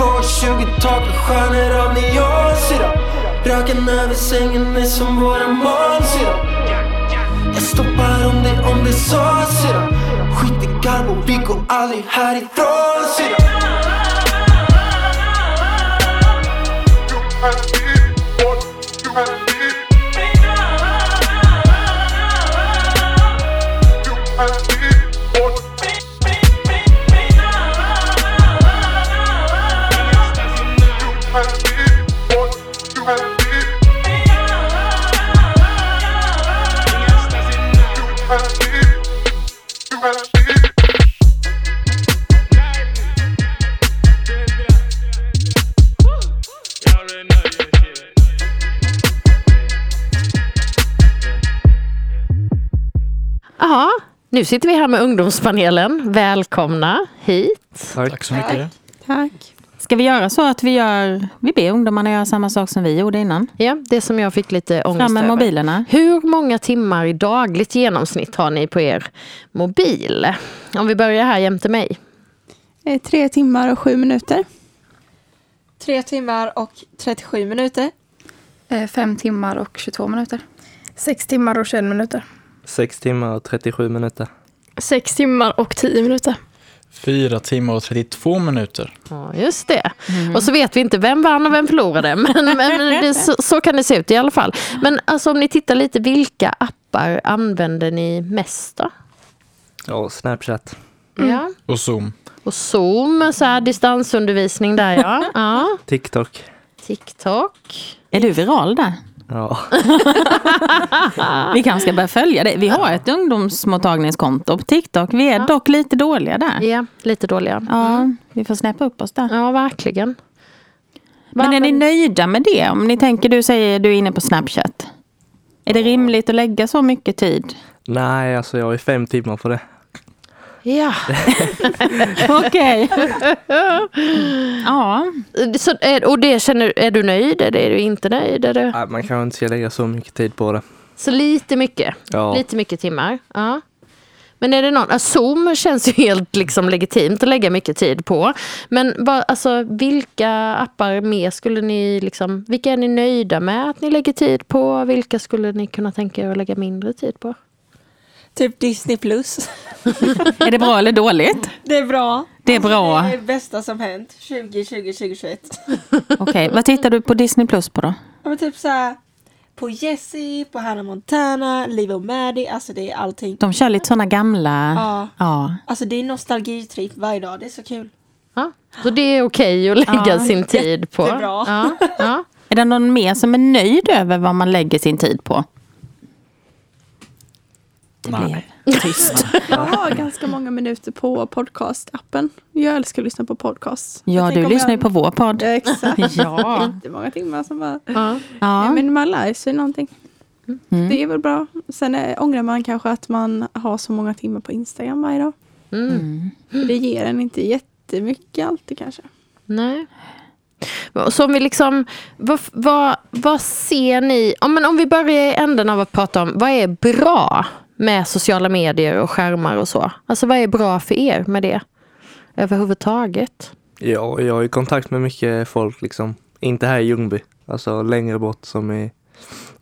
Det är 2.20 tak stjärnor av neonsyra. Röken över sängen är som våra månsyra. Jag stoppar om det, om det så syra. Skit i garbo, vi går aldrig härifrån syra. Nu sitter vi här med ungdomspanelen. Välkomna hit. Tack så mycket. Tack. Ska vi göra så att vi, gör, vi ber ungdomarna göra samma sak som vi gjorde innan? Ja, det som jag fick lite ångest Fram med över. mobilerna. Hur många timmar i dagligt genomsnitt har ni på er mobil? Om vi börjar här jämte mig. Eh, Tre timmar och sju minuter. Tre timmar och 37 minuter. Eh, Fem timmar och 22 minuter. Sex timmar och 21 minuter. 6 timmar och 37 minuter. Sex timmar och 10 minuter. Fyra timmar och 32 minuter. Ja, just det. Och så vet vi inte vem vann och vem förlorade. (laughs) Men, men, det, så, så kan det se ut i alla fall. Men alltså, om ni tittar lite, vilka appar använder ni mest då? Ja, Snapchat. Ja. Och Zoom. Och Zoom, så här, distansundervisning där ja. (laughs) ja. TikTok. TikTok. Är du viral där? Ja. (laughs) Vi kanske ska börja följa det. Vi har ett ungdomsmottagningskonto på TikTok. Vi är Ja. dock lite dåliga där. Ja, lite dåliga. Ja, vi får snäppa upp oss där. Ja, verkligen. Men är ni nöjda med det? Om ni tänker, du säger du är inne på Snapchat. Är det rimligt att lägga så mycket tid? Nej, alltså jag är fem timmar på det. Ja. (laughs) Okej. ja. Så, är- och det känner, är du nöjd? Det, är du inte nöjd? Är Nej, man kanske inte ska lägga så mycket tid på det. så lite mycket. Ja. Lite mycket timmar. Ja. Men är det någon, alltså, Zoom känns ju helt liksom legitimt att lägga mycket tid på. Men vad, alltså, vilka appar mer skulle ni, liksom, vilka är ni nöjda med att ni lägger tid på? Vilka skulle ni kunna tänka er att lägga mindre tid på? Typ Disney plus. (laughs) Är det bra eller dåligt? Det är bra. Det är bra. Det är det bästa som hänt 2020, 2021. (laughs) Okej, vad tittar du på Disney Plus på då? Ja, men typ så här på Jessie, på Hannah Montana, Liv och Maddie. Alltså det är allting. De kör lite sådana gamla... Ja. ja. Alltså det är nostalgitripp varje dag. Det är så kul. Ja. Så det är okej att lägga Ja, sin tid på? jättebra. Ja, ja. Är det någon mer som är nöjd över vad man lägger sin tid på? Det Nej. blev tyst. (laughs) Jag har ganska många minuter på podcast-appen. Jag älskar att lyssna på podcasts. Ja, du lyssnar ju jag- på vår podd. Ja, exakt. (laughs) Ja. Jättemånga timmar som bara... ja. ja. Men man lär sig någonting. Mm. Det är väl bra. Sen eh, ångrar man kanske att man har så många timmar på Instagram varje dag. Mm. För Det ger en inte jättemycket alltid kanske. Nej. Så om vi liksom, vad, vad, vad ser ni, om, men om vi börjar i änden av att prata om vad är bra med sociala medier och skärmar och så? Alltså vad är bra för er med det överhuvudtaget? Ja, jag har ju kontakt med mycket folk liksom. Inte här i Ljungby, alltså längre bort som i,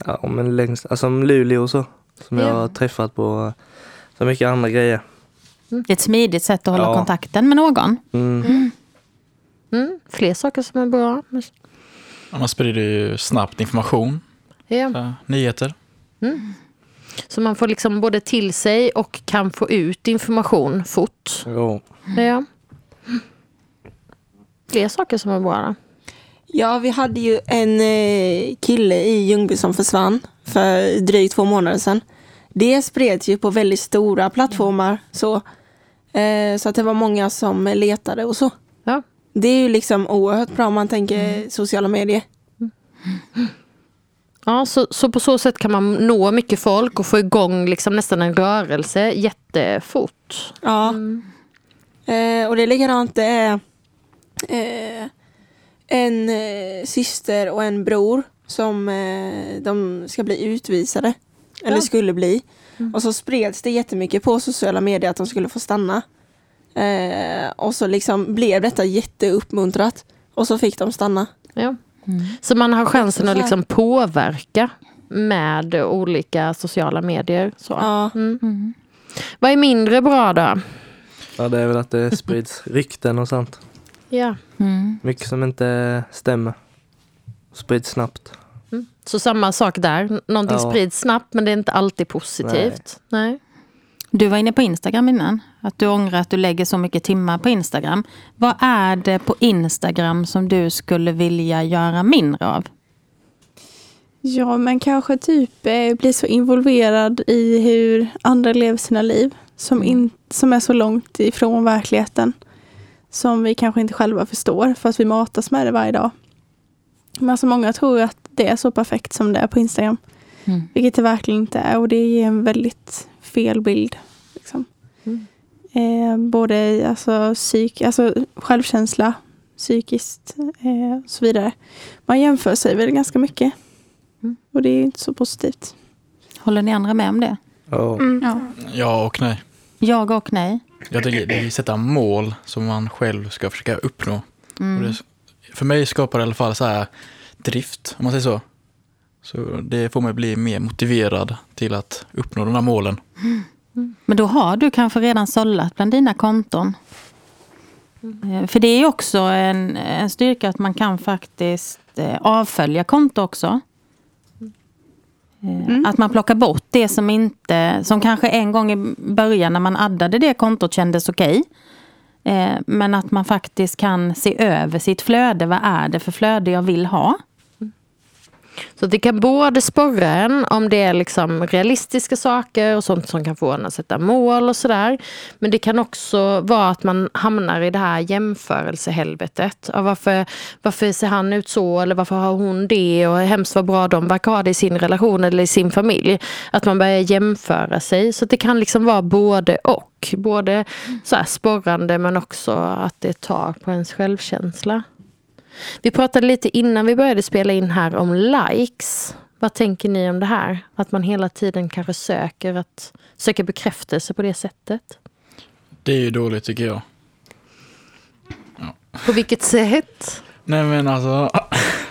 ja men längst, alltså som Luleå och så. Som jag Ja. har träffat på så mycket andra grejer. Det är ett smidigt sätt att hålla Ja. kontakten med någon. Mm. Mm, fler saker som är bra. Ja, Man sprider ju snabbt information, Ja. så, nyheter. Mm. Så man får liksom både till sig och kan få ut information fort. Ja. Ja. Fler saker som är bra? Ja, vi hade ju en eh, kille i Ljungby som försvann för drygt två månader sedan. Det spreds ju på väldigt stora plattformar så, eh, så att det var många som letade och så. Ja. Det är ju liksom oerhört bra om man tänker sociala medier. Ja, så, så på så sätt kan man nå mycket folk och få igång liksom nästan en rörelse jättefort. Ja. Eh, och det är likadant, det är eh, en eh, syster och en bror som eh, de ska bli utvisade. Eller Ja. skulle bli. Och så spreds det jättemycket på sociala medier att de skulle få stanna. Eh, och så liksom blev detta jätteuppmuntrat. Och så fick de stanna. Ja. Så man har chansen att liksom påverka med olika sociala medier. Så. Ja. Mm. Vad är mindre bra då? ja, det är väl att det sprids (laughs) rykten och sånt. Ja. Mm. Mycket som inte stämmer. Sprids snabbt. Så samma sak där. Någonting Ja. sprids snabbt men det är inte alltid positivt. Nej. Du var inne på Instagram innan. Att du ångrar att du lägger så mycket timmar på Instagram. Vad är det på Instagram som du skulle vilja göra mindre av? Ja, men kanske typ eh, bli så involverad i hur andra lever sina liv. Som, in, som är så långt ifrån verkligheten. Som vi kanske inte själva förstår för att vi matas med det varje dag. Men alltså många tror att det är så perfekt som det är på Instagram. Mm. Vilket det verkligen inte är och det ger en väldigt fel bild. Mm. Eh, både alltså, psyk, alltså, självkänsla, psykiskt eh, och så vidare. Man jämför sig väl ganska mycket. Mm. Och det är inte så positivt. Håller ni andra med om det? Ja. Ja. Ja och nej. Jag och nej. Jag tycker det är att sätta mål som man själv ska försöka uppnå. Mm. Och det, för mig skapar det i alla fall så här drift, om man säger så. Så det får mig bli mer motiverad till att uppnå de här målen. Men då har du kanske redan sållat bland dina konton. Eh, För det är också en, en styrka att man kan faktiskt eh, avfölja konto också. Eh, Att man plockar bort det som inte, som kanske en gång i början när man addade det kontot kändes okej. Men att man faktiskt kan se över sitt flöde. Vad är det för flöde jag vill ha? Så det kan både sporra en om det är liksom realistiska saker och sånt som kan få en att sätta mål och sådär. Men det kan också vara att man hamnar i det här jämförelsehelvetet. Ja, varför, varför ser han ut så eller varför har hon det och hemskt vad bra de verkar ha det i sin relation eller i sin familj. Att man börjar jämföra sig. Så det kan liksom vara både och. Både så här sporrande men också att det tar på ens självkänsla. Vi pratade lite innan vi började spela in här om likes. Vad tänker ni om det här? Att man hela tiden kanske söker, att, söker bekräftelse på det sättet. Det är ju dåligt tycker jag. På vilket sätt? Nej men alltså,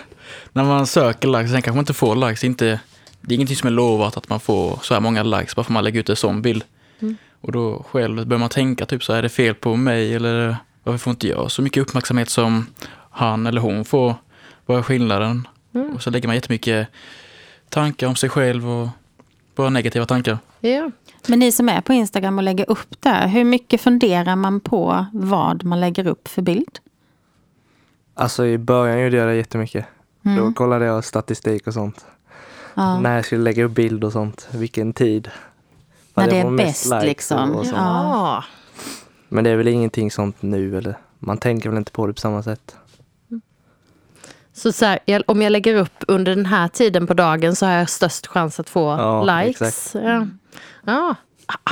(clears throat) när man söker likes, sen kanske man inte får likes. Inte, det är ingenting som är lovat att man får så här många likes bara för att man lägger ut en sån bild. Mm. Och då själv börjar man tänka typ så här, är det fel på mig eller varför får inte jag så mycket uppmärksamhet som han eller hon får? Vad är skillnaden? Mm. Och så lägger man jättemycket tankar om sig själv och bara negativa tankar. Ja. Men ni som är på Instagram och lägger upp där, hur mycket funderar man på vad man lägger upp för bild? Alltså i början gjorde jag det jättemycket. Då Mm. kollade jag statistik och sånt. Ja. När jag skulle lägga upp bild och sånt. Vilken tid. Vad När det är bäst liksom. Ja. Men det är väl ingenting sånt nu eller man tänker väl inte på det på samma sätt. Så, så här, jag, om jag lägger upp under den här tiden på dagen så har jag störst chans att få Ja, likes. exakt. Ja. ja.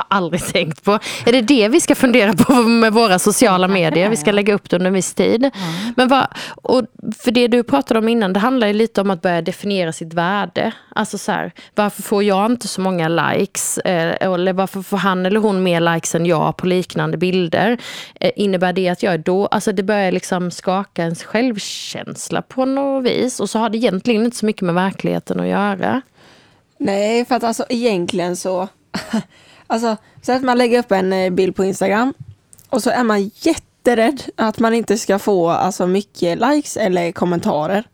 Aldrig tänkt på. Är det det vi ska fundera på (laughs) med våra sociala medier? Vi ska lägga upp det under en viss tid. Men vad, och för det du pratade om innan, det handlar ju lite om att börja definiera sitt värde. Alltså så här, varför får jag inte så många likes? Eh, Eller varför får han eller hon mer likes än jag på liknande bilder? Eh, Innebär det att jag är då, alltså det börjar liksom skaka ens självkänsla på något vis. Och så har det egentligen inte så mycket med verkligheten att göra. Nej, för att alltså egentligen så... (laughs) alltså, så att man lägger upp en eh, bild på Instagram och så är man jätterädd att man inte ska få alltså, mycket likes eller kommentarer.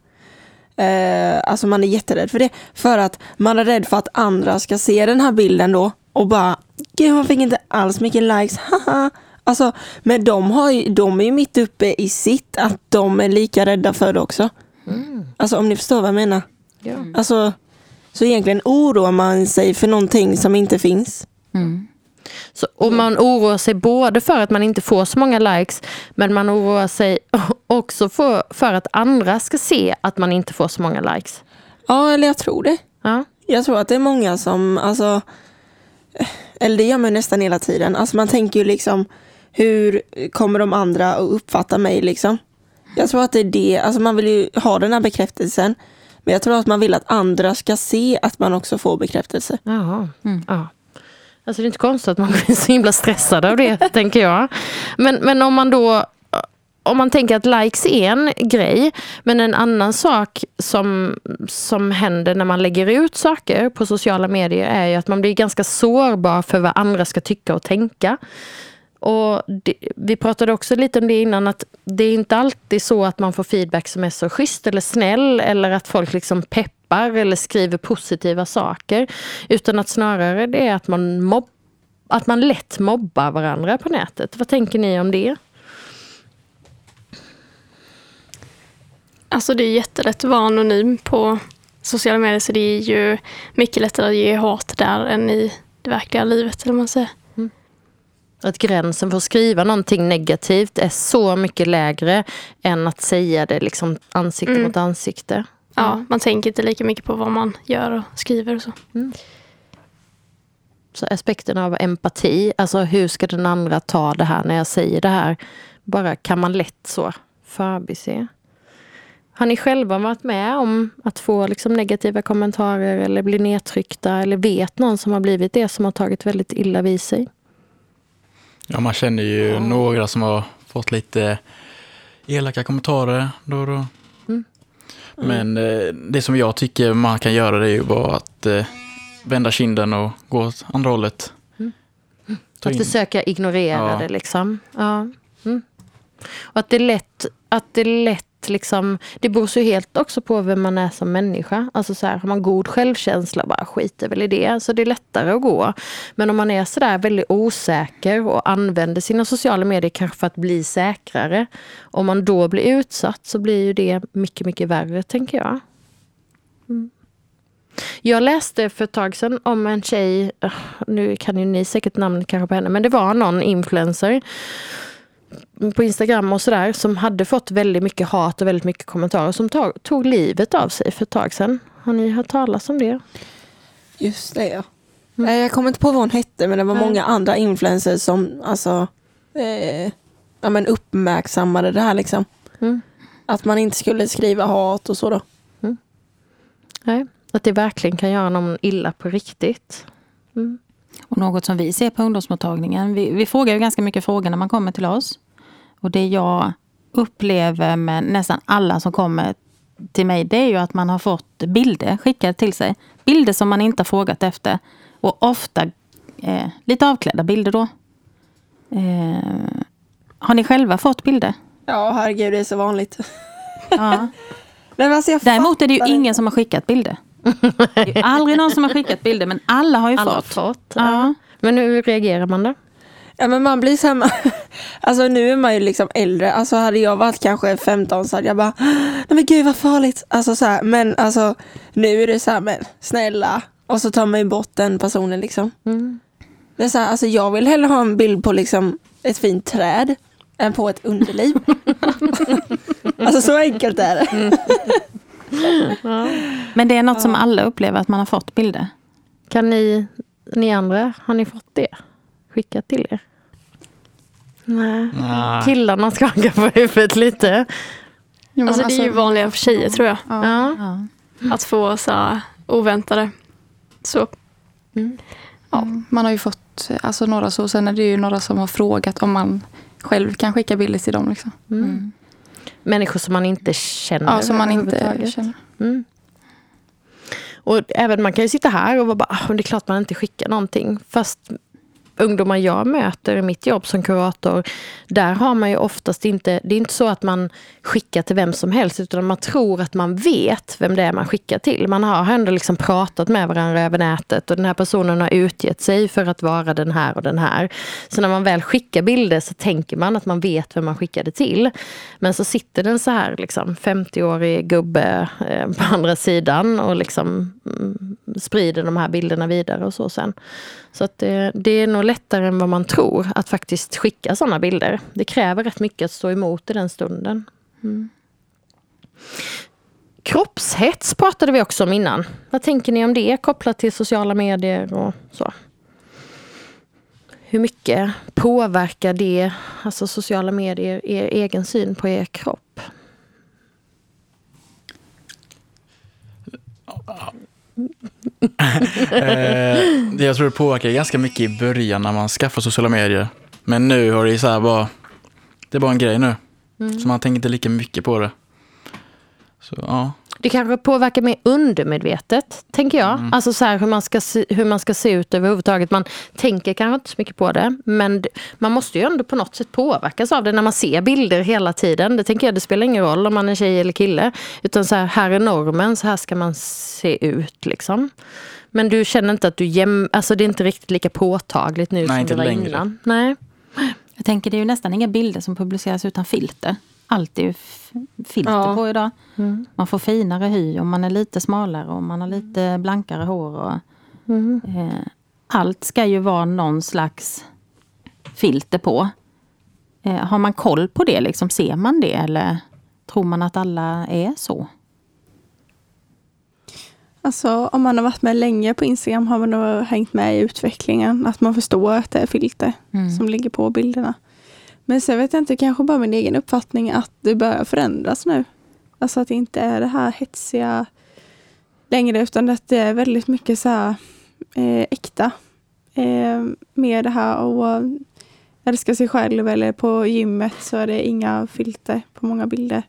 Eh, alltså man är jätterädd för det. För att man är rädd för att andra ska se den här bilden då och bara Gud, hon fick inte alls mycket likes, (laughs) haha. Alltså, men de, har ju, de är ju mitt uppe i sitt, att de är lika rädda för det också. Alltså om ni förstår vad jag menar. Ja. Alltså, så egentligen oroar man sig för någonting som inte finns. Så, och man oroar sig både för att man inte får så många likes, men man oroar sig (laughs) också för, för att andra ska se att man inte får så många likes. Ja, eller jag tror det. Ja. Jag tror att det är många som, alltså, eller det gör man ju nästan hela tiden. Alltså man tänker ju liksom, hur kommer de andra att uppfatta mig liksom? Jag tror att det är det, alltså man vill ju ha den här bekräftelsen. Men jag tror att man vill att andra ska se att man också får bekräftelse. Jaha. Ja. Alltså det är inte konstigt att man (laughs) blir så himla stressad av det, (laughs) tänker jag. Men, men om man då om man tänker att likes är en grej, men en annan sak som, som händer när man lägger ut saker på sociala medier är ju att man blir ganska sårbar för vad andra ska tycka och tänka. Och det, vi pratade också lite om det innan, att det är inte alltid så att man får feedback som är så schysst eller snäll, eller att folk liksom peppar eller skriver positiva saker. Utan att snarare det är att man, mobb, att man lätt mobbar varandra på nätet. Vad tänker ni om det? Alltså det är jättelätt att vara anonym på sociala medier så det är ju mycket lättare att ge hat där än i det verkliga livet. Eller man säger. Att gränsen för att skriva någonting negativt är så mycket lägre än att säga det liksom ansikte Mm. mot ansikte. Ja, man tänker inte lika mycket på vad man gör och skriver och så. Så aspekten av empati, alltså hur ska den andra ta det här när jag säger det här? Bara kan man lätt så förbise. Har ni själva varit med om att få liksom negativa kommentarer eller bli nedtryckta eller vet någon som har blivit det som har tagit väldigt illa vid sig? Ja, man känner ju några som har fått lite elaka kommentarer då och då. Mm. Men eh, det som jag tycker man kan göra det är ju bara att eh, vända kinden och gå åt andra hållet. Ta Att in- försöka ignorera Ja. det liksom. Ja. Mm. Och att det är lätt, att det är lätt liksom, det beror så helt också på vem man är som människa. Alltså så här, har man god självkänsla, bara skiter väl i det. Så det är lättare att gå. Men om man är sådär väldigt osäker och använder sina sociala medier kanske för att bli säkrare. Om man då blir utsatt så blir ju det mycket, mycket värre tänker jag. Mm. Jag läste för ett tag sedan om en tjej, ah, nu kan ju ni säkert namnet kanske på henne, men det var någon influencer på Instagram och sådär som hade fått väldigt mycket hat och väldigt mycket kommentarer som tog, tog livet av sig för ett tag sedan. Har ni hört talas om det? Just det ja. Nej, Jag kommer inte på vad hon hette men det var Nej. många andra influencers som alltså, eh, ja, men uppmärksammade det här liksom. Mm. Att man inte skulle skriva hat och så då. Nej, att det verkligen kan göra någon illa på riktigt. Mm. Och något som vi ser på ungdomsmottagningen. Vi, vi frågar ju ganska mycket frågor när man kommer till oss. Och det jag upplever med nästan alla som kommer till mig, det är ju att man har fått bilder skickade till sig. Bilder som man inte har frågat efter. Och ofta eh, lite avklädda bilder då. Eh, har ni själva fått bilder? Ja herregud det är så vanligt. Ja. (laughs) Nej, alltså, Däremot är det ju ingen som har skickat bilder. (laughs) Det är ju aldrig någon som har skickat bilder, men alla har ju Alla har fått. fått. Ja. Men hur reagerar man då? Ja men man blir så här, man, (laughs) alltså nu är man ju liksom äldre, alltså hade jag varit kanske 15 så hade jag bara, nej men gud vad farligt. Alltså så här, men alltså nu är det så här, men snälla. Och så tar man ju bort den personen liksom. Mm. Det är så här, alltså jag vill hellre ha en bild på liksom ett fint träd än på ett underliv. (laughs) Alltså så enkelt är det. (laughs) Men det är något som alla upplever att man har fått bilder. Kan ni, ni andra, har ni fått det skickat till er? Nej. Killarna skakar på huvudet lite. Jo, men Alltså, det är ju alltså- vanligare för tjejer tror jag. Ja. Ja. Att få så oväntade. Så. Ja, man har ju fått alltså, några så. Sen är det ju några som har frågat om man själv kan skicka bilder till dem. Liksom. Mm. Människor som man inte känner Ja, som man inte känner. Mm. Och även man kan ju sitta här och vara bara, "Ah, det är klart man inte skickar någonting. Fast ungdomar jag möter i mitt jobb som kurator, där har man ju oftast inte, det är inte så att man skickar till vem som helst, utan man tror att man vet vem det är man skickar till. Man har ändå liksom pratat med varandra över nätet och den här personen har utgett sig för att vara den här och den här. Så när man väl skickar bilder så tänker man att man vet vem man skickade till. Men så sitter den så här liksom 50-årig gubbe eh, på andra sidan och liksom mm, sprider de här bilderna vidare och så sen. Så att det, det är nog lättare än vad man tror att faktiskt skicka sådana bilder. Det kräver rätt mycket att stå emot i den stunden. Mm. Kroppshets pratade vi också om innan. Vad tänker ni om det kopplat till sociala medier och så? Hur mycket påverkar det, alltså sociala medier, er egen syn på er kropp? Eh, det jag tror det påverkar ganska mycket i början när man skaffar sociala medier. Men nu har det så här bara, det är bara en grej nu. Mm. Så man tänker inte lika mycket på det. Så ja, Det kanske påverkar mer undermedvetet, tänker jag. Mm. Alltså så här, hur, man ska se, hur man ska se ut överhuvudtaget. Man tänker kanske inte så mycket på det, men man måste ju ändå på något sätt påverkas av det när man ser bilder hela tiden. Det tänker jag, det spelar ingen roll om man är tjej eller kille. Utan så här, här är normen, så här ska man se ut liksom. Men du känner inte att du jäm... Alltså det är inte riktigt lika påtagligt nu Nej, som inte det var längre. innan. Nej. Jag tänker det är ju nästan inga bilder som publiceras utan filter. Allt är ju f- filter Ja. på idag. Mm. Man får finare hy och man är lite smalare och man har lite blankare hår. Och, Mm. eh, allt ska ju vara någon slags filter på. Eh, har man koll på det? Liksom, ser man det? Eller tror man att alla är så? Alltså om man har varit med länge på Instagram har man nog hängt med i utvecklingen. Att man förstår att det är filter Mm. som ligger på bilderna. Men sen vet jag inte, kanske bara min egen uppfattning att det börjar förändras nu. Alltså att det inte är det här hetsiga längre utan att det är väldigt mycket så här eh, äkta. Eh, mer det här att älska sig själv eller på gymmet så är det inga filter på många bilder.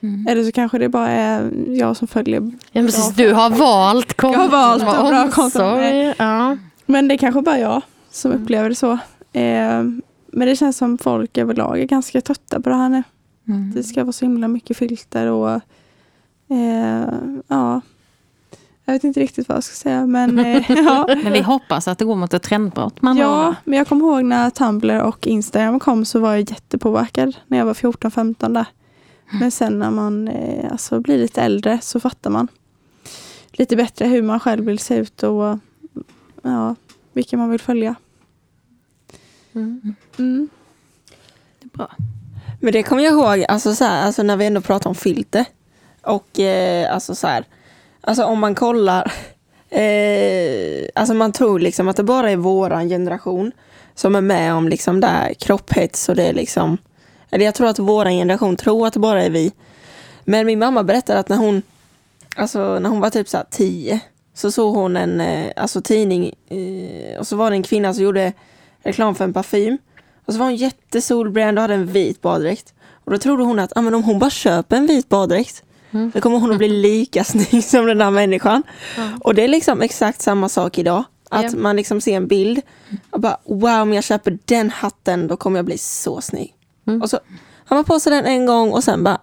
Mm. Eller så kanske det bara är jag som följer Ja, precis, du har valt konton. Jag har valt bra omsorg. Ja. Men det är kanske bara jag som upplever det så. Eh, men det känns som folk överlag är ganska trötta på det här nu. Mm. Det ska vara så himla mycket filter och eh, ja. Jag vet inte riktigt vad jag ska säga men eh, (laughs) ja. Men vi hoppas att det går mot ett trendbrott. Man Ja, men jag kommer ihåg när Tumblr och Instagram kom så var jag jättepåverkad när jag var 14-15 där. Men sen när man eh, alltså, blir lite äldre så fattar man lite bättre hur man själv vill se ut och ja, vilka man vill följa. Mm. Mm. mm. bra. Men det kommer jag ihåg, alltså, så här, alltså när vi ändå pratar om filter. Och eh, alltså så här, alltså om man kollar, (laughs) eh, alltså man tror liksom att det bara är våran generation som är med om liksom där kropphets och det är liksom, eller jag tror att våran generation tror att det bara är vi. Men min mamma berättade att när hon, alltså när hon var typ så här tio, så såg hon en eh, alltså tidning eh, och så var det en kvinna som gjorde reklam för en parfym. Och så var hon jättesolbränd och hade en vit baddräkt. Och då trodde hon att ah, men om hon bara köper en vit baddräkt Mm. så kommer hon att bli lika (laughs) snygg som den där människan. Och det är liksom exakt samma sak idag. Att Ja. man liksom ser en bild och bara wow om jag köper den hatten då kommer jag bli så snygg. Mm. Och så har man på sig den en gång och sen bara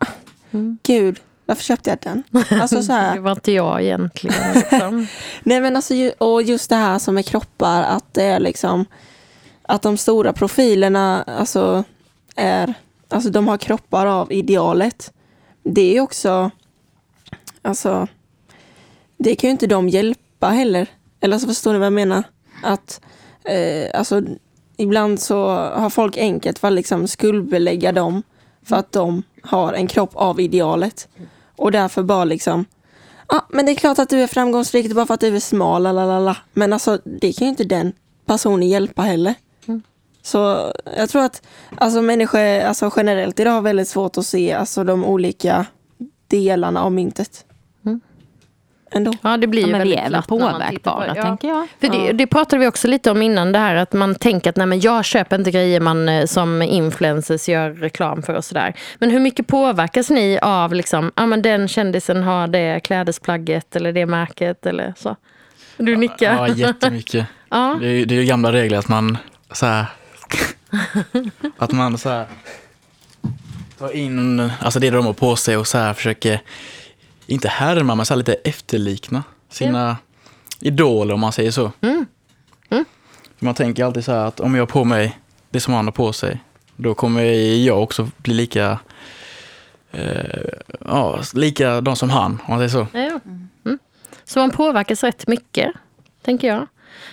Mm. gud varför köpte jag den? Alltså så här. (laughs) Det var inte jag egentligen. Liksom. (laughs) Nej men alltså, och just det här som är kroppar, att det är liksom att de stora profilerna alltså är, alltså de har kroppar av idealet. Det är också, alltså, det kan ju inte de hjälpa heller. Eller så förstår ni vad jag menar? Att, eh, alltså, ibland så har folk enkelt för att liksom skuldbelägga dem för att de har en kropp av idealet. Och därför bara liksom, ja men det är klart att du är framgångsrik bara för att du är smal, lalala. Men alltså det kan ju inte den personen hjälpa heller. Så jag tror att alltså, människor alltså, generellt idag har väldigt svårt att se alltså, de olika delarna av myntet. Ändå. Ja, det blir ju Ja, väldigt är tittar på påverkbara, det. tänker jag. För det, Ja. det pratade vi också lite om innan, det här att man tänker att nej, men jag köper inte grejer man eh, som influencers gör reklam för och sådär. Men hur mycket påverkas ni av liksom, ja men den kändisen har det klädesplagget eller det märket eller så? Du nickar. Ja, jättemycket. (laughs) Ja. Det är, ju- det är ju gamla regler att man så här, (laughs) att man så här tar in alltså det de har på sig och så här försöker, inte härma, men så lite efterlikna sina idoler om man säger så. Mm. Man tänker alltid så här att om jag har på mig det som han har på sig, då kommer jag också bli lika, eh, ja, likadan som han, om man säger så. Ja. Mm. Så man påverkas rätt mycket, tänker jag.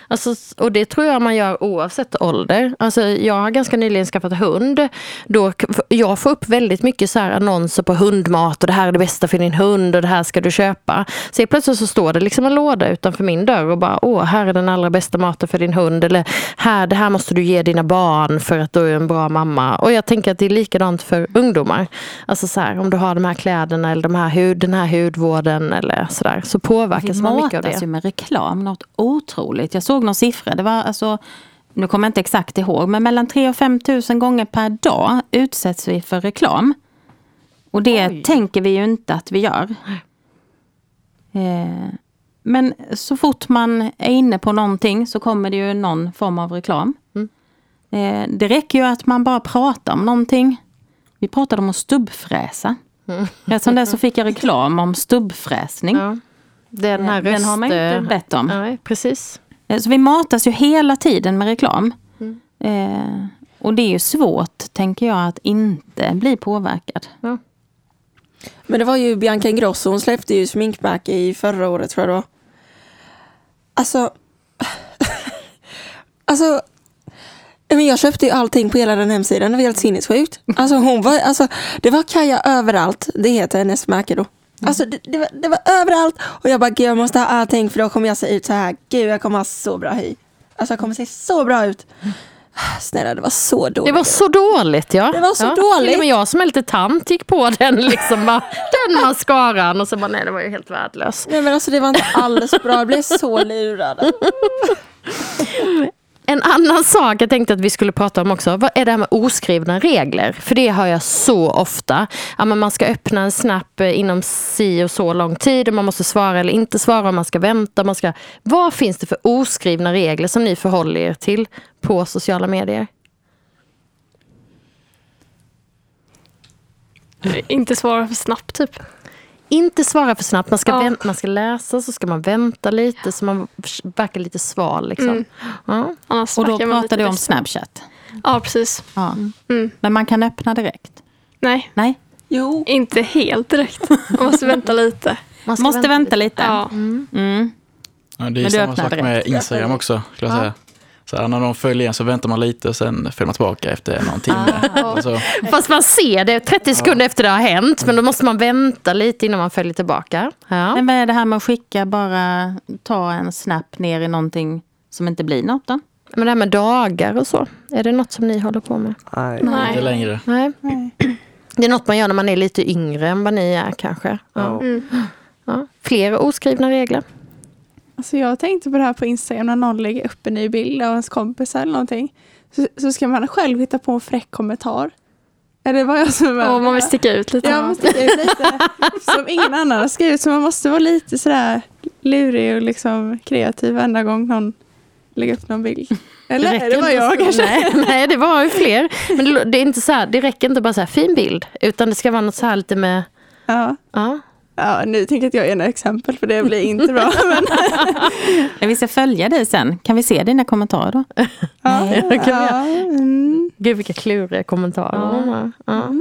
Alltså, och det tror jag man gör oavsett ålder. Alltså, jag har ganska nyligen skaffat hund. Då, jag får upp väldigt mycket så annonser på hundmat och det här är det bästa för din hund och det här ska du köpa. Så plötsligt så står det liksom en låda utanför min dörr och bara åh, här är den allra bästa maten för din hund. Eller här, det här måste du ge dina barn för att du är en bra mamma. Och jag tänker att det är likadant för ungdomar. Alltså så här, om du har de här kläderna eller de här hud, den här hudvården eller sådär. Så påverkas Vi man mycket av matas det. ju med reklam, något otroligt. Jag såg någon siffra, det var alltså, nu kommer jag inte exakt ihåg, men mellan 3 och 5 tusen gånger per dag utsätts vi för reklam. Och det tänker vi ju inte att vi gör. Eh, men så fort man är inne på någonting så kommer det ju någon form av reklam. Eh, det räcker ju att man bara pratar om någonting. Vi pratade om att stubbfräsa. Eftersom det så (laughs) fick jag reklam om stubbfräsning. Ja. Den här Den har man inte röst- bett om. Nej, precis. Eh, Så vi matas ju hela tiden med reklam. Eh, och det är ju svårt, tänker jag, att inte bli påverkad. Men det var ju Bianca Ingrosso, hon släppte ju sminkmärke i förra året tror jag var. Alltså... (laughs) alltså... Men jag köpte ju allting på hela den hemsidan, det var helt sinnessjukt. Alltså hon var, alltså, det var Kaja överallt, det heter hennes märke då. Alltså det, det, var, det var överallt och jag bara, gud jag måste ha allting för då kommer jag se ut så här. Gud jag kommer ha så bra hy. Alltså jag kommer se så bra ut. (sighs) Snälla det var så dåligt. Det var så dåligt ja. Det var så ja. dåligt. Med jag som är lite tant gick på den liksom. Bara, den mascaran och så bara nej det var ju helt värdelös. Nej men alltså det var inte alls bra, jag blev så lurad. (laughs) En annan sak jag tänkte att vi skulle prata om också, vad är det här med oskrivna regler? För det hör jag så ofta. Ja, men man ska öppna en snap eh, inom si och så lång tid och man måste svara eller inte svara, och man ska vänta. Man ska... Vad finns det för oskrivna regler som ni förhåller er till på sociala medier? Inte svara för snabbt typ. Inte svara för snabbt, man ska, Ja. vänt, man ska läsa så ska man vänta lite så man verkar lite sval. Liksom. Mm. Ja. Och då pratar lite du om. Snapchat. Ja, precis. Ja. Mm. Men man kan öppna direkt. Nej, Nej, Jo. inte helt direkt. Man måste vänta lite. Man måste vänta lite. Ja. Mm. Ja, det är Men du samma sak direkt. med Instagram också. Skulle jag säga. Så här, när de följer en så väntar man lite och sen följer man tillbaka efter någon timme. Och så, (laughs) Fast man ser det 30 sekunder efter det har hänt, men då måste man vänta lite innan man följer tillbaka. Ja. Men vad är det här med att skicka bara, ta en snap ner i någonting som inte blir något då? Men det här med dagar och så, är det något som ni håller på med? Nej. inte Nej. längre. Nej. (clears throat) Det är något man gör när man är lite yngre än vad ni är kanske. Ja. Mm. Ja. Fler oskrivna regler. Alltså jag tänkte på det här på Instagram när någon lägger upp en ny bild av ens kompis eller någonting. Så, så ska man själv hitta på en fräck kommentar. Det vad jag som är Och man vill sticka ut lite. Ja, man sticker ut lite som ingen annan har skrivit. Så man måste vara lite sådär lurig och liksom kreativ varenda gång någon lägger upp någon bild. Eller det bara inte jag kanske? Nej, nej, det var ju fler. Men det, det, är inte så här, det räcker inte bara så här fin bild, utan det ska vara något så här lite med... Ja. Ja. Ja, nu tänker jag att jag är en exempel för det blir inte bra. (laughs) Men, Ja, vi ska följa dig sen. Kan vi se dina kommentarer då? ja, det kan ja, mm. Gud vilka kluriga kommentarer. Ja.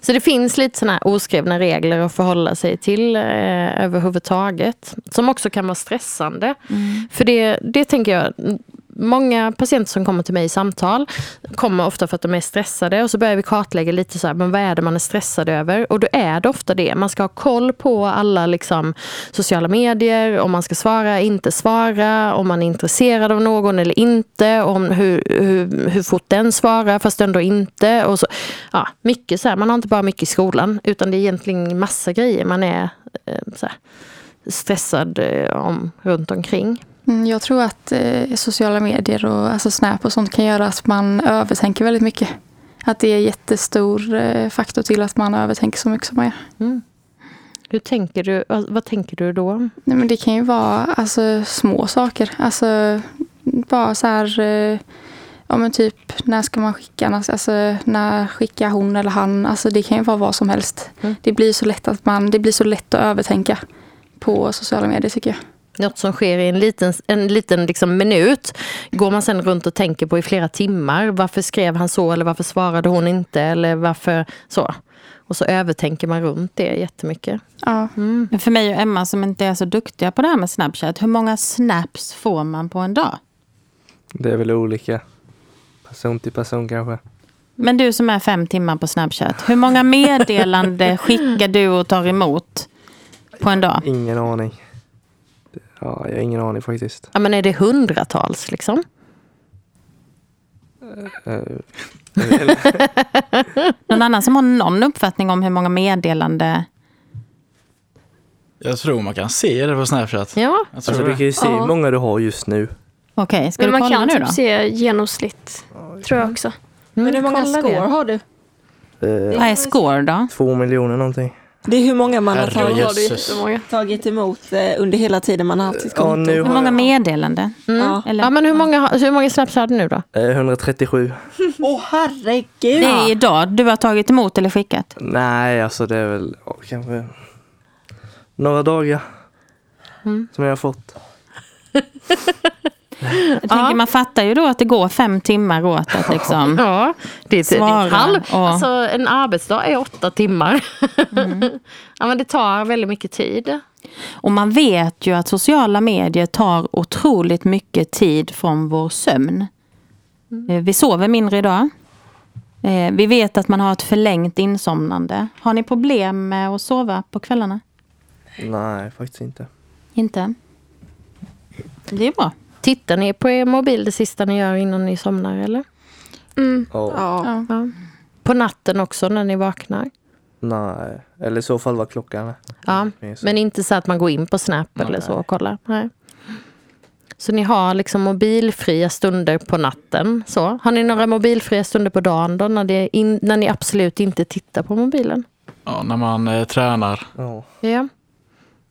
Så det finns lite såna här oskrivna regler att förhålla sig till eh, överhuvudtaget. Som också kan vara stressande. För det, det tänker jag, många patienter som kommer till mig i samtal kommer ofta för att de är stressade och så börjar vi kartlägga lite så här, men vad är det man är stressad över? Och då är det ofta det. Man ska ha koll på alla liksom, sociala medier, om man ska svara, inte svara, om man är intresserad av någon eller inte, om hur, hur, hur fort den svarar fast ändå inte. Och så, ja, mycket så här, man har inte bara mycket i skolan utan det är egentligen massa grejer man är eh, så här, stressad eh, om runt omkring. Mm, Jag tror att eh, sociala medier och alltså Snap och sånt kan göra att man övertänker väldigt mycket. Att det är en jättestor eh, faktor till att man övertänker så mycket som man gör. Hur tänker du, vad, vad tänker du då? Nej, men det kan ju vara alltså, små saker. Alltså, bara så här... Eh, ja, men typ, när ska man skicka? När- Alltså, när skickar hon eller han? Alltså, det kan ju vara vad som helst. Det blir så lätt att man, det blir så lätt att övertänka på sociala medier tycker jag. Något som sker i en liten, en liten liksom minut går man sen runt och tänker på i flera timmar. Varför skrev han så eller varför svarade hon inte eller varför så. Och så övertänker man runt det jättemycket. Ja. Men för mig och Emma som inte är så duktiga på det här med Snapchat, hur många snaps får man på en dag? Det är väl olika. Person till person kanske. Men du som är fem timmar på Snapchat, hur många meddelande (laughs) skickar du och tar emot på en dag? Ingen aning. Ja, jag har ingen aning faktiskt. Ja, men är det hundratals liksom? Eh, (laughs) Någon annan som har någon uppfattning om hur många meddelande? Jag tror man kan se det på Snapchat. Ja. Jag Alltså du kan ju se hur många du har just nu. Okej, ska Men du man kolla kan nu typ då? se genomsnitt, tror jag också. Men hur många kolla score det. har du? Eh, Vad är score då? två miljoner någonting. Det är hur många man har Herre tagit, jösses. Jättemånga. tagit emot eh, under hela tiden man har haft sitt Ja, konto. nu Hur har många jag meddelande? Ja. Eller? Ja, men hur många, hur många snaps har du nu då? eh, 137. (laughs) Åh herregud! Det är idag du har tagit emot eller skickat? Nej, alltså det är väl ja, kanske några dagar som jag har fått. (laughs) Jag tänker, Man fattar ju då att det går fem timmar åt att (laughs) liksom... Ja, det är, det är Svara halv. och- Alltså, en arbetsdag är åtta timmar. (laughs) ja, men det tar väldigt mycket tid. Och man vet ju att sociala medier tar otroligt mycket tid från vår sömn. Eh, Vi sover mindre idag. Eh, Vi vet att man har ett förlängt insomnande. Har ni problem med att sova på kvällarna? Nej, faktiskt inte. Inte? Det är bra. Tittar ni på er mobil det sista ni gör innan ni somnar eller? Mm. Ja, Ja. Ja. På natten också när ni vaknar? Nej, eller i så fall vad klockan. Ja, men inte så att man går in på Snap eller så och kollar. Nej. Så ni har liksom mobilfria stunder på natten. Så. Har ni några mobilfria stunder på dagen då, när, det är in, när ni absolut inte tittar på mobilen? Ja, när man eh, tränar. Ja. Ja.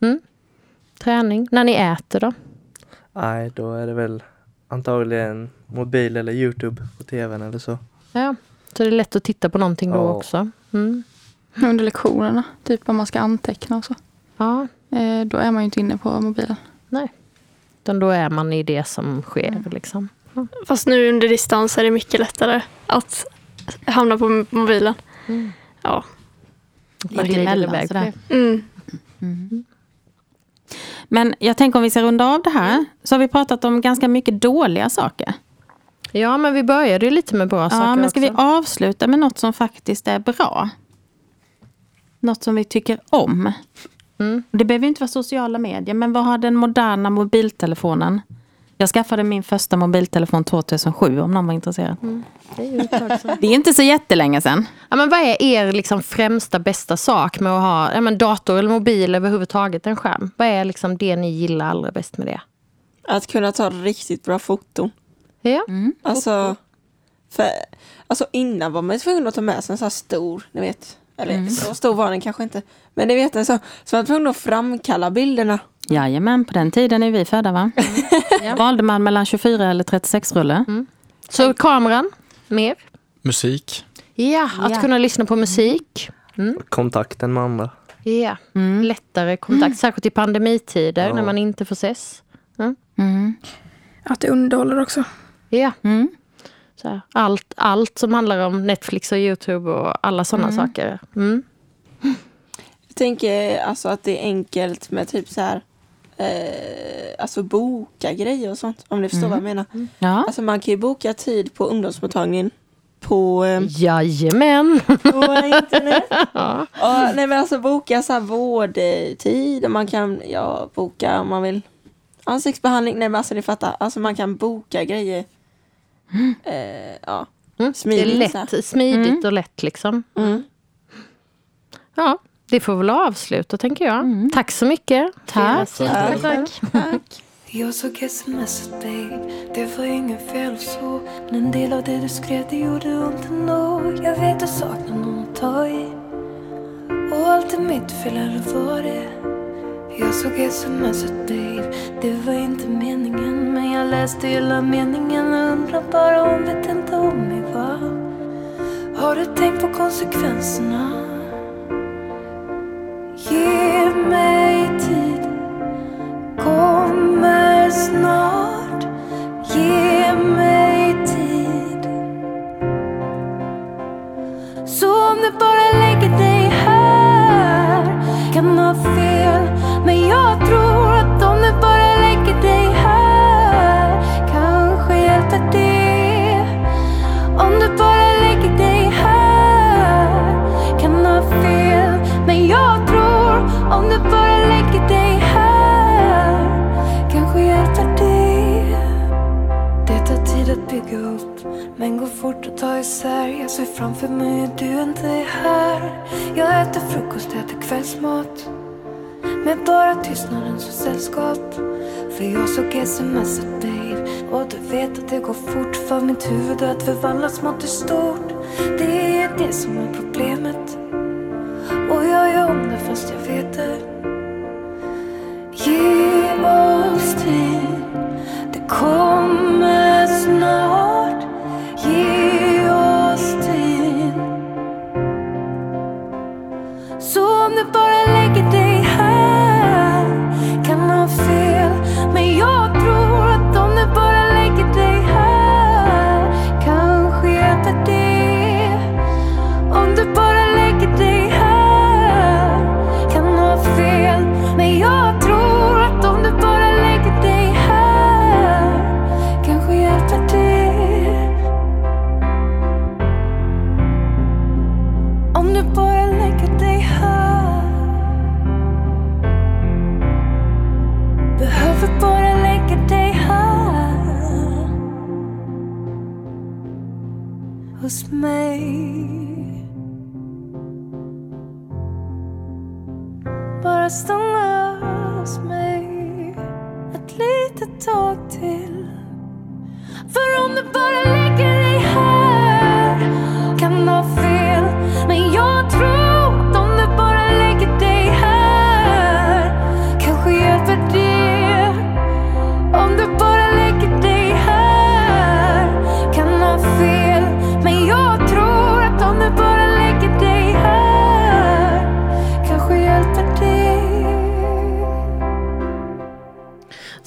Mm. Träning. När ni äter då? Nej, då är det väl antagligen mobil eller Youtube på tvn eller så. Ja. Så det är lätt att titta på någonting då Ja. också. Mm. Under lektionerna, typ om man ska anteckna och så. Ja, Eh, då är man ju inte inne på mobilen. utan då är man i det som sker. Liksom. Fast nu under distans är det mycket lättare att hamna på mobilen. Ja. Man glider iväg på det. Mm. Men jag tänker om vi ska runda av det här. Så har vi pratat om ganska mycket dåliga saker. Ja, men vi började ju lite med bra saker Ja, men ska vi också. avsluta med något som faktiskt är bra? Något som vi tycker om. Mm. Det behöver inte vara sociala medier, men vad har den moderna mobiltelefonen? Jag skaffade min första mobiltelefon 2007 om någon var intresserad. Det är sedan. (laughs) Det är inte så jättelänge sedan. Ja, men vad är er liksom främsta bästa sak med att ha ja, men dator eller mobil överhuvudtaget, en skärm? Vad är liksom det ni gillar allra bäst med det? Att kunna ta riktigt bra foton. Ja. Alltså, för, alltså innan var man tvungen att ta med sig en sån här stor, ni vet. Eller så stor var den kanske inte. Men ni vet så, så man var tvungen att framkalla bilderna. Jajamän, på den tiden är vi födda va? (laughs) Valde man mellan 24 eller 36 rulle. Så kameran, mer? Musik. Ja, att Ja. kunna lyssna på musik. Kontakten med andra. Ja, Mm. lättare kontakt, särskilt i pandemitider Ja. när man inte får ses. Mm. Att det underhåller också. Ja, Mm. så här, allt, allt som handlar om Netflix och Youtube och alla sådana saker. Mm. Jag tänker alltså att det är enkelt med typ så här eh, alltså boka grejer och sånt. Om ni förstår Mm. vad jag menar. Ja. Alltså man kan ju boka tid på ungdomsmottagningen på, eh, Jajamän! på internet. (laughs) Ja, nej men alltså boka så här vårdtid och man kan ja, boka om man vill ansiktsbehandling. Nej men alltså ni fattar, alltså man kan boka grejer. Eh, ja, Mm. Det är smidigt. så här. lätt, smidigt Mm. och lätt liksom. Mm. Ja, det får väl avsluta tänker jag. Tack så mycket. Tack. Tack. Tack. Tack. Jag såg smset babe, det var inget fel och så Men en del av det du skrev det gjorde ont ändå Jag vet du saknar någon att ta i Och allt är mitt fel eller var det? Jag såg smset babe, det var inte meningen Men jag läste hela meningen och undrar bara om vet inte om mig va? Har du tänkt på konsekvenserna? Ge mig tid. Kommer snart. Ge mig tid. Så om du bara lägger dig här Kan ha fel Men jag tror Svårt att ta isär. Jag ser framför mig hur du inte är här. Jag äter frukost, äter kvällsmat. Med bara tystnaden som sällskap. För jag såg sms åt babe Och du vet att det går fort för mitt huvud att förvandlas smått till stort. Det är det som är problemet. Och jag gör om det fast jag vet det. Yeah.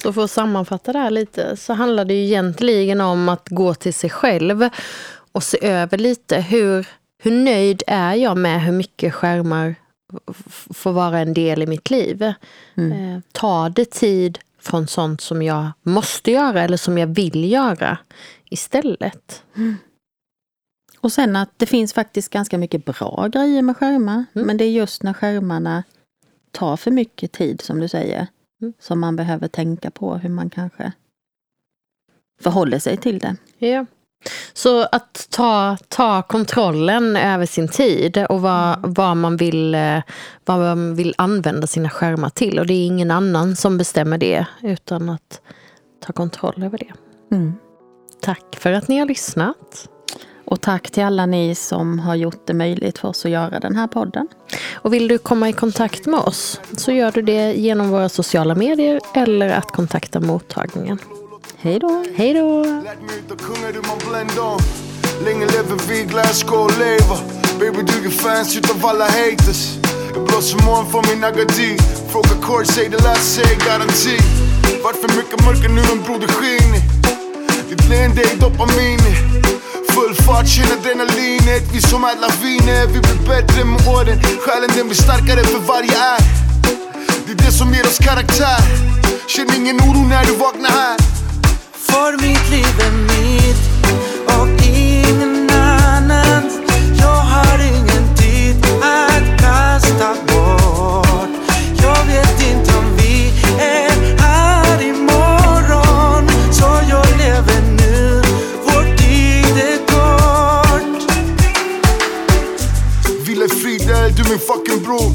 Så för att sammanfatta det här lite så handlar det ju egentligen om att gå till sig själv och se över lite hur, hur nöjd är jag med hur mycket skärmar får vara en del i mitt liv. Eh, tar det tid från sånt som jag måste göra eller som jag vill göra istället? Och sen att det finns faktiskt ganska mycket bra grejer med skärmar. Men det är just när skärmarna tar för mycket tid, som du säger, som man behöver tänka på hur man kanske förhåller sig till det. Ja. Så att ta, ta kontrollen över sin tid och vad, vad, man vill, eh, vad man vill använda sina skärmar till. Och det är ingen annan som bestämmer det, utan att ta kontroll över det. Mm. Tack för att ni har lyssnat. Och tack till alla ni som har gjort det möjligt för oss att göra den här podden. Och vill du komma i kontakt med oss så gör du det genom våra sociala medier eller att kontakta mottagningen. Hej då! Hej då! Länge lever vi, Glasgow lever Baby du är fans utav alla haters Jag blåser moln från min agadi Fråga kort, säg det lät sig garanti Vart för mycket mörker nu en broder skiner Ditt leende är dopamin Full fart, känner adrenalinet Vi som är laviner, vi blir bättre med åren. Själen den blir starkare för varje är. Det är det som ger oss karaktär. Känn ingen oro när du vaknar här. För mitt liv är mitt. Bror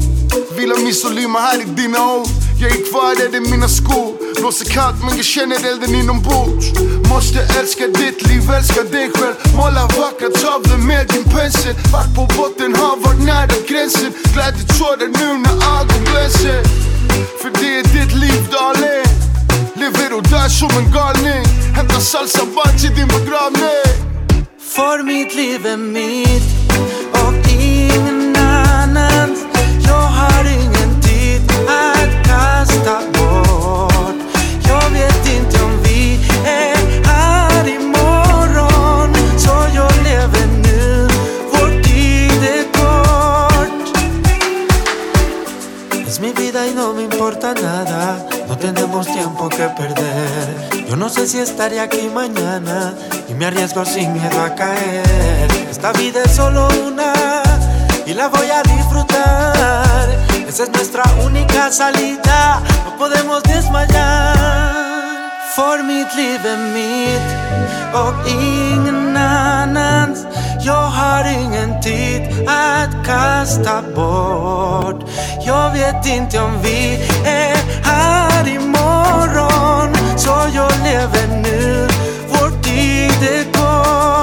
Vila min Solima här i dina ord Jag är kvar där det är mina skor? Blåser kallt men jag känner elden inombords Måste älska ditt liv, älska dig själv. Måla vackra tavlor med din pensel. Vart på botten, har varit nära gränsen. Glädjetårar nu när ögon glänser För det är ditt liv darling. Lever och dör som en galning. Hämta salsa band till din begravning. För mitt liv är mitt. Me. No tenemos tiempo que perder. Yo no sé si estaré aquí mañana y me arriesgo sin miedo a caer. Esta vida es solo una y la voy a disfrutar. Esa es nuestra única salida. No podemos desmayar. För mitt liv är mitt och ingen annans Jag har ingen tid att kasta bort. Jag vet inte om vi är här imorgon. Så jag lever nu, vår tid är kort.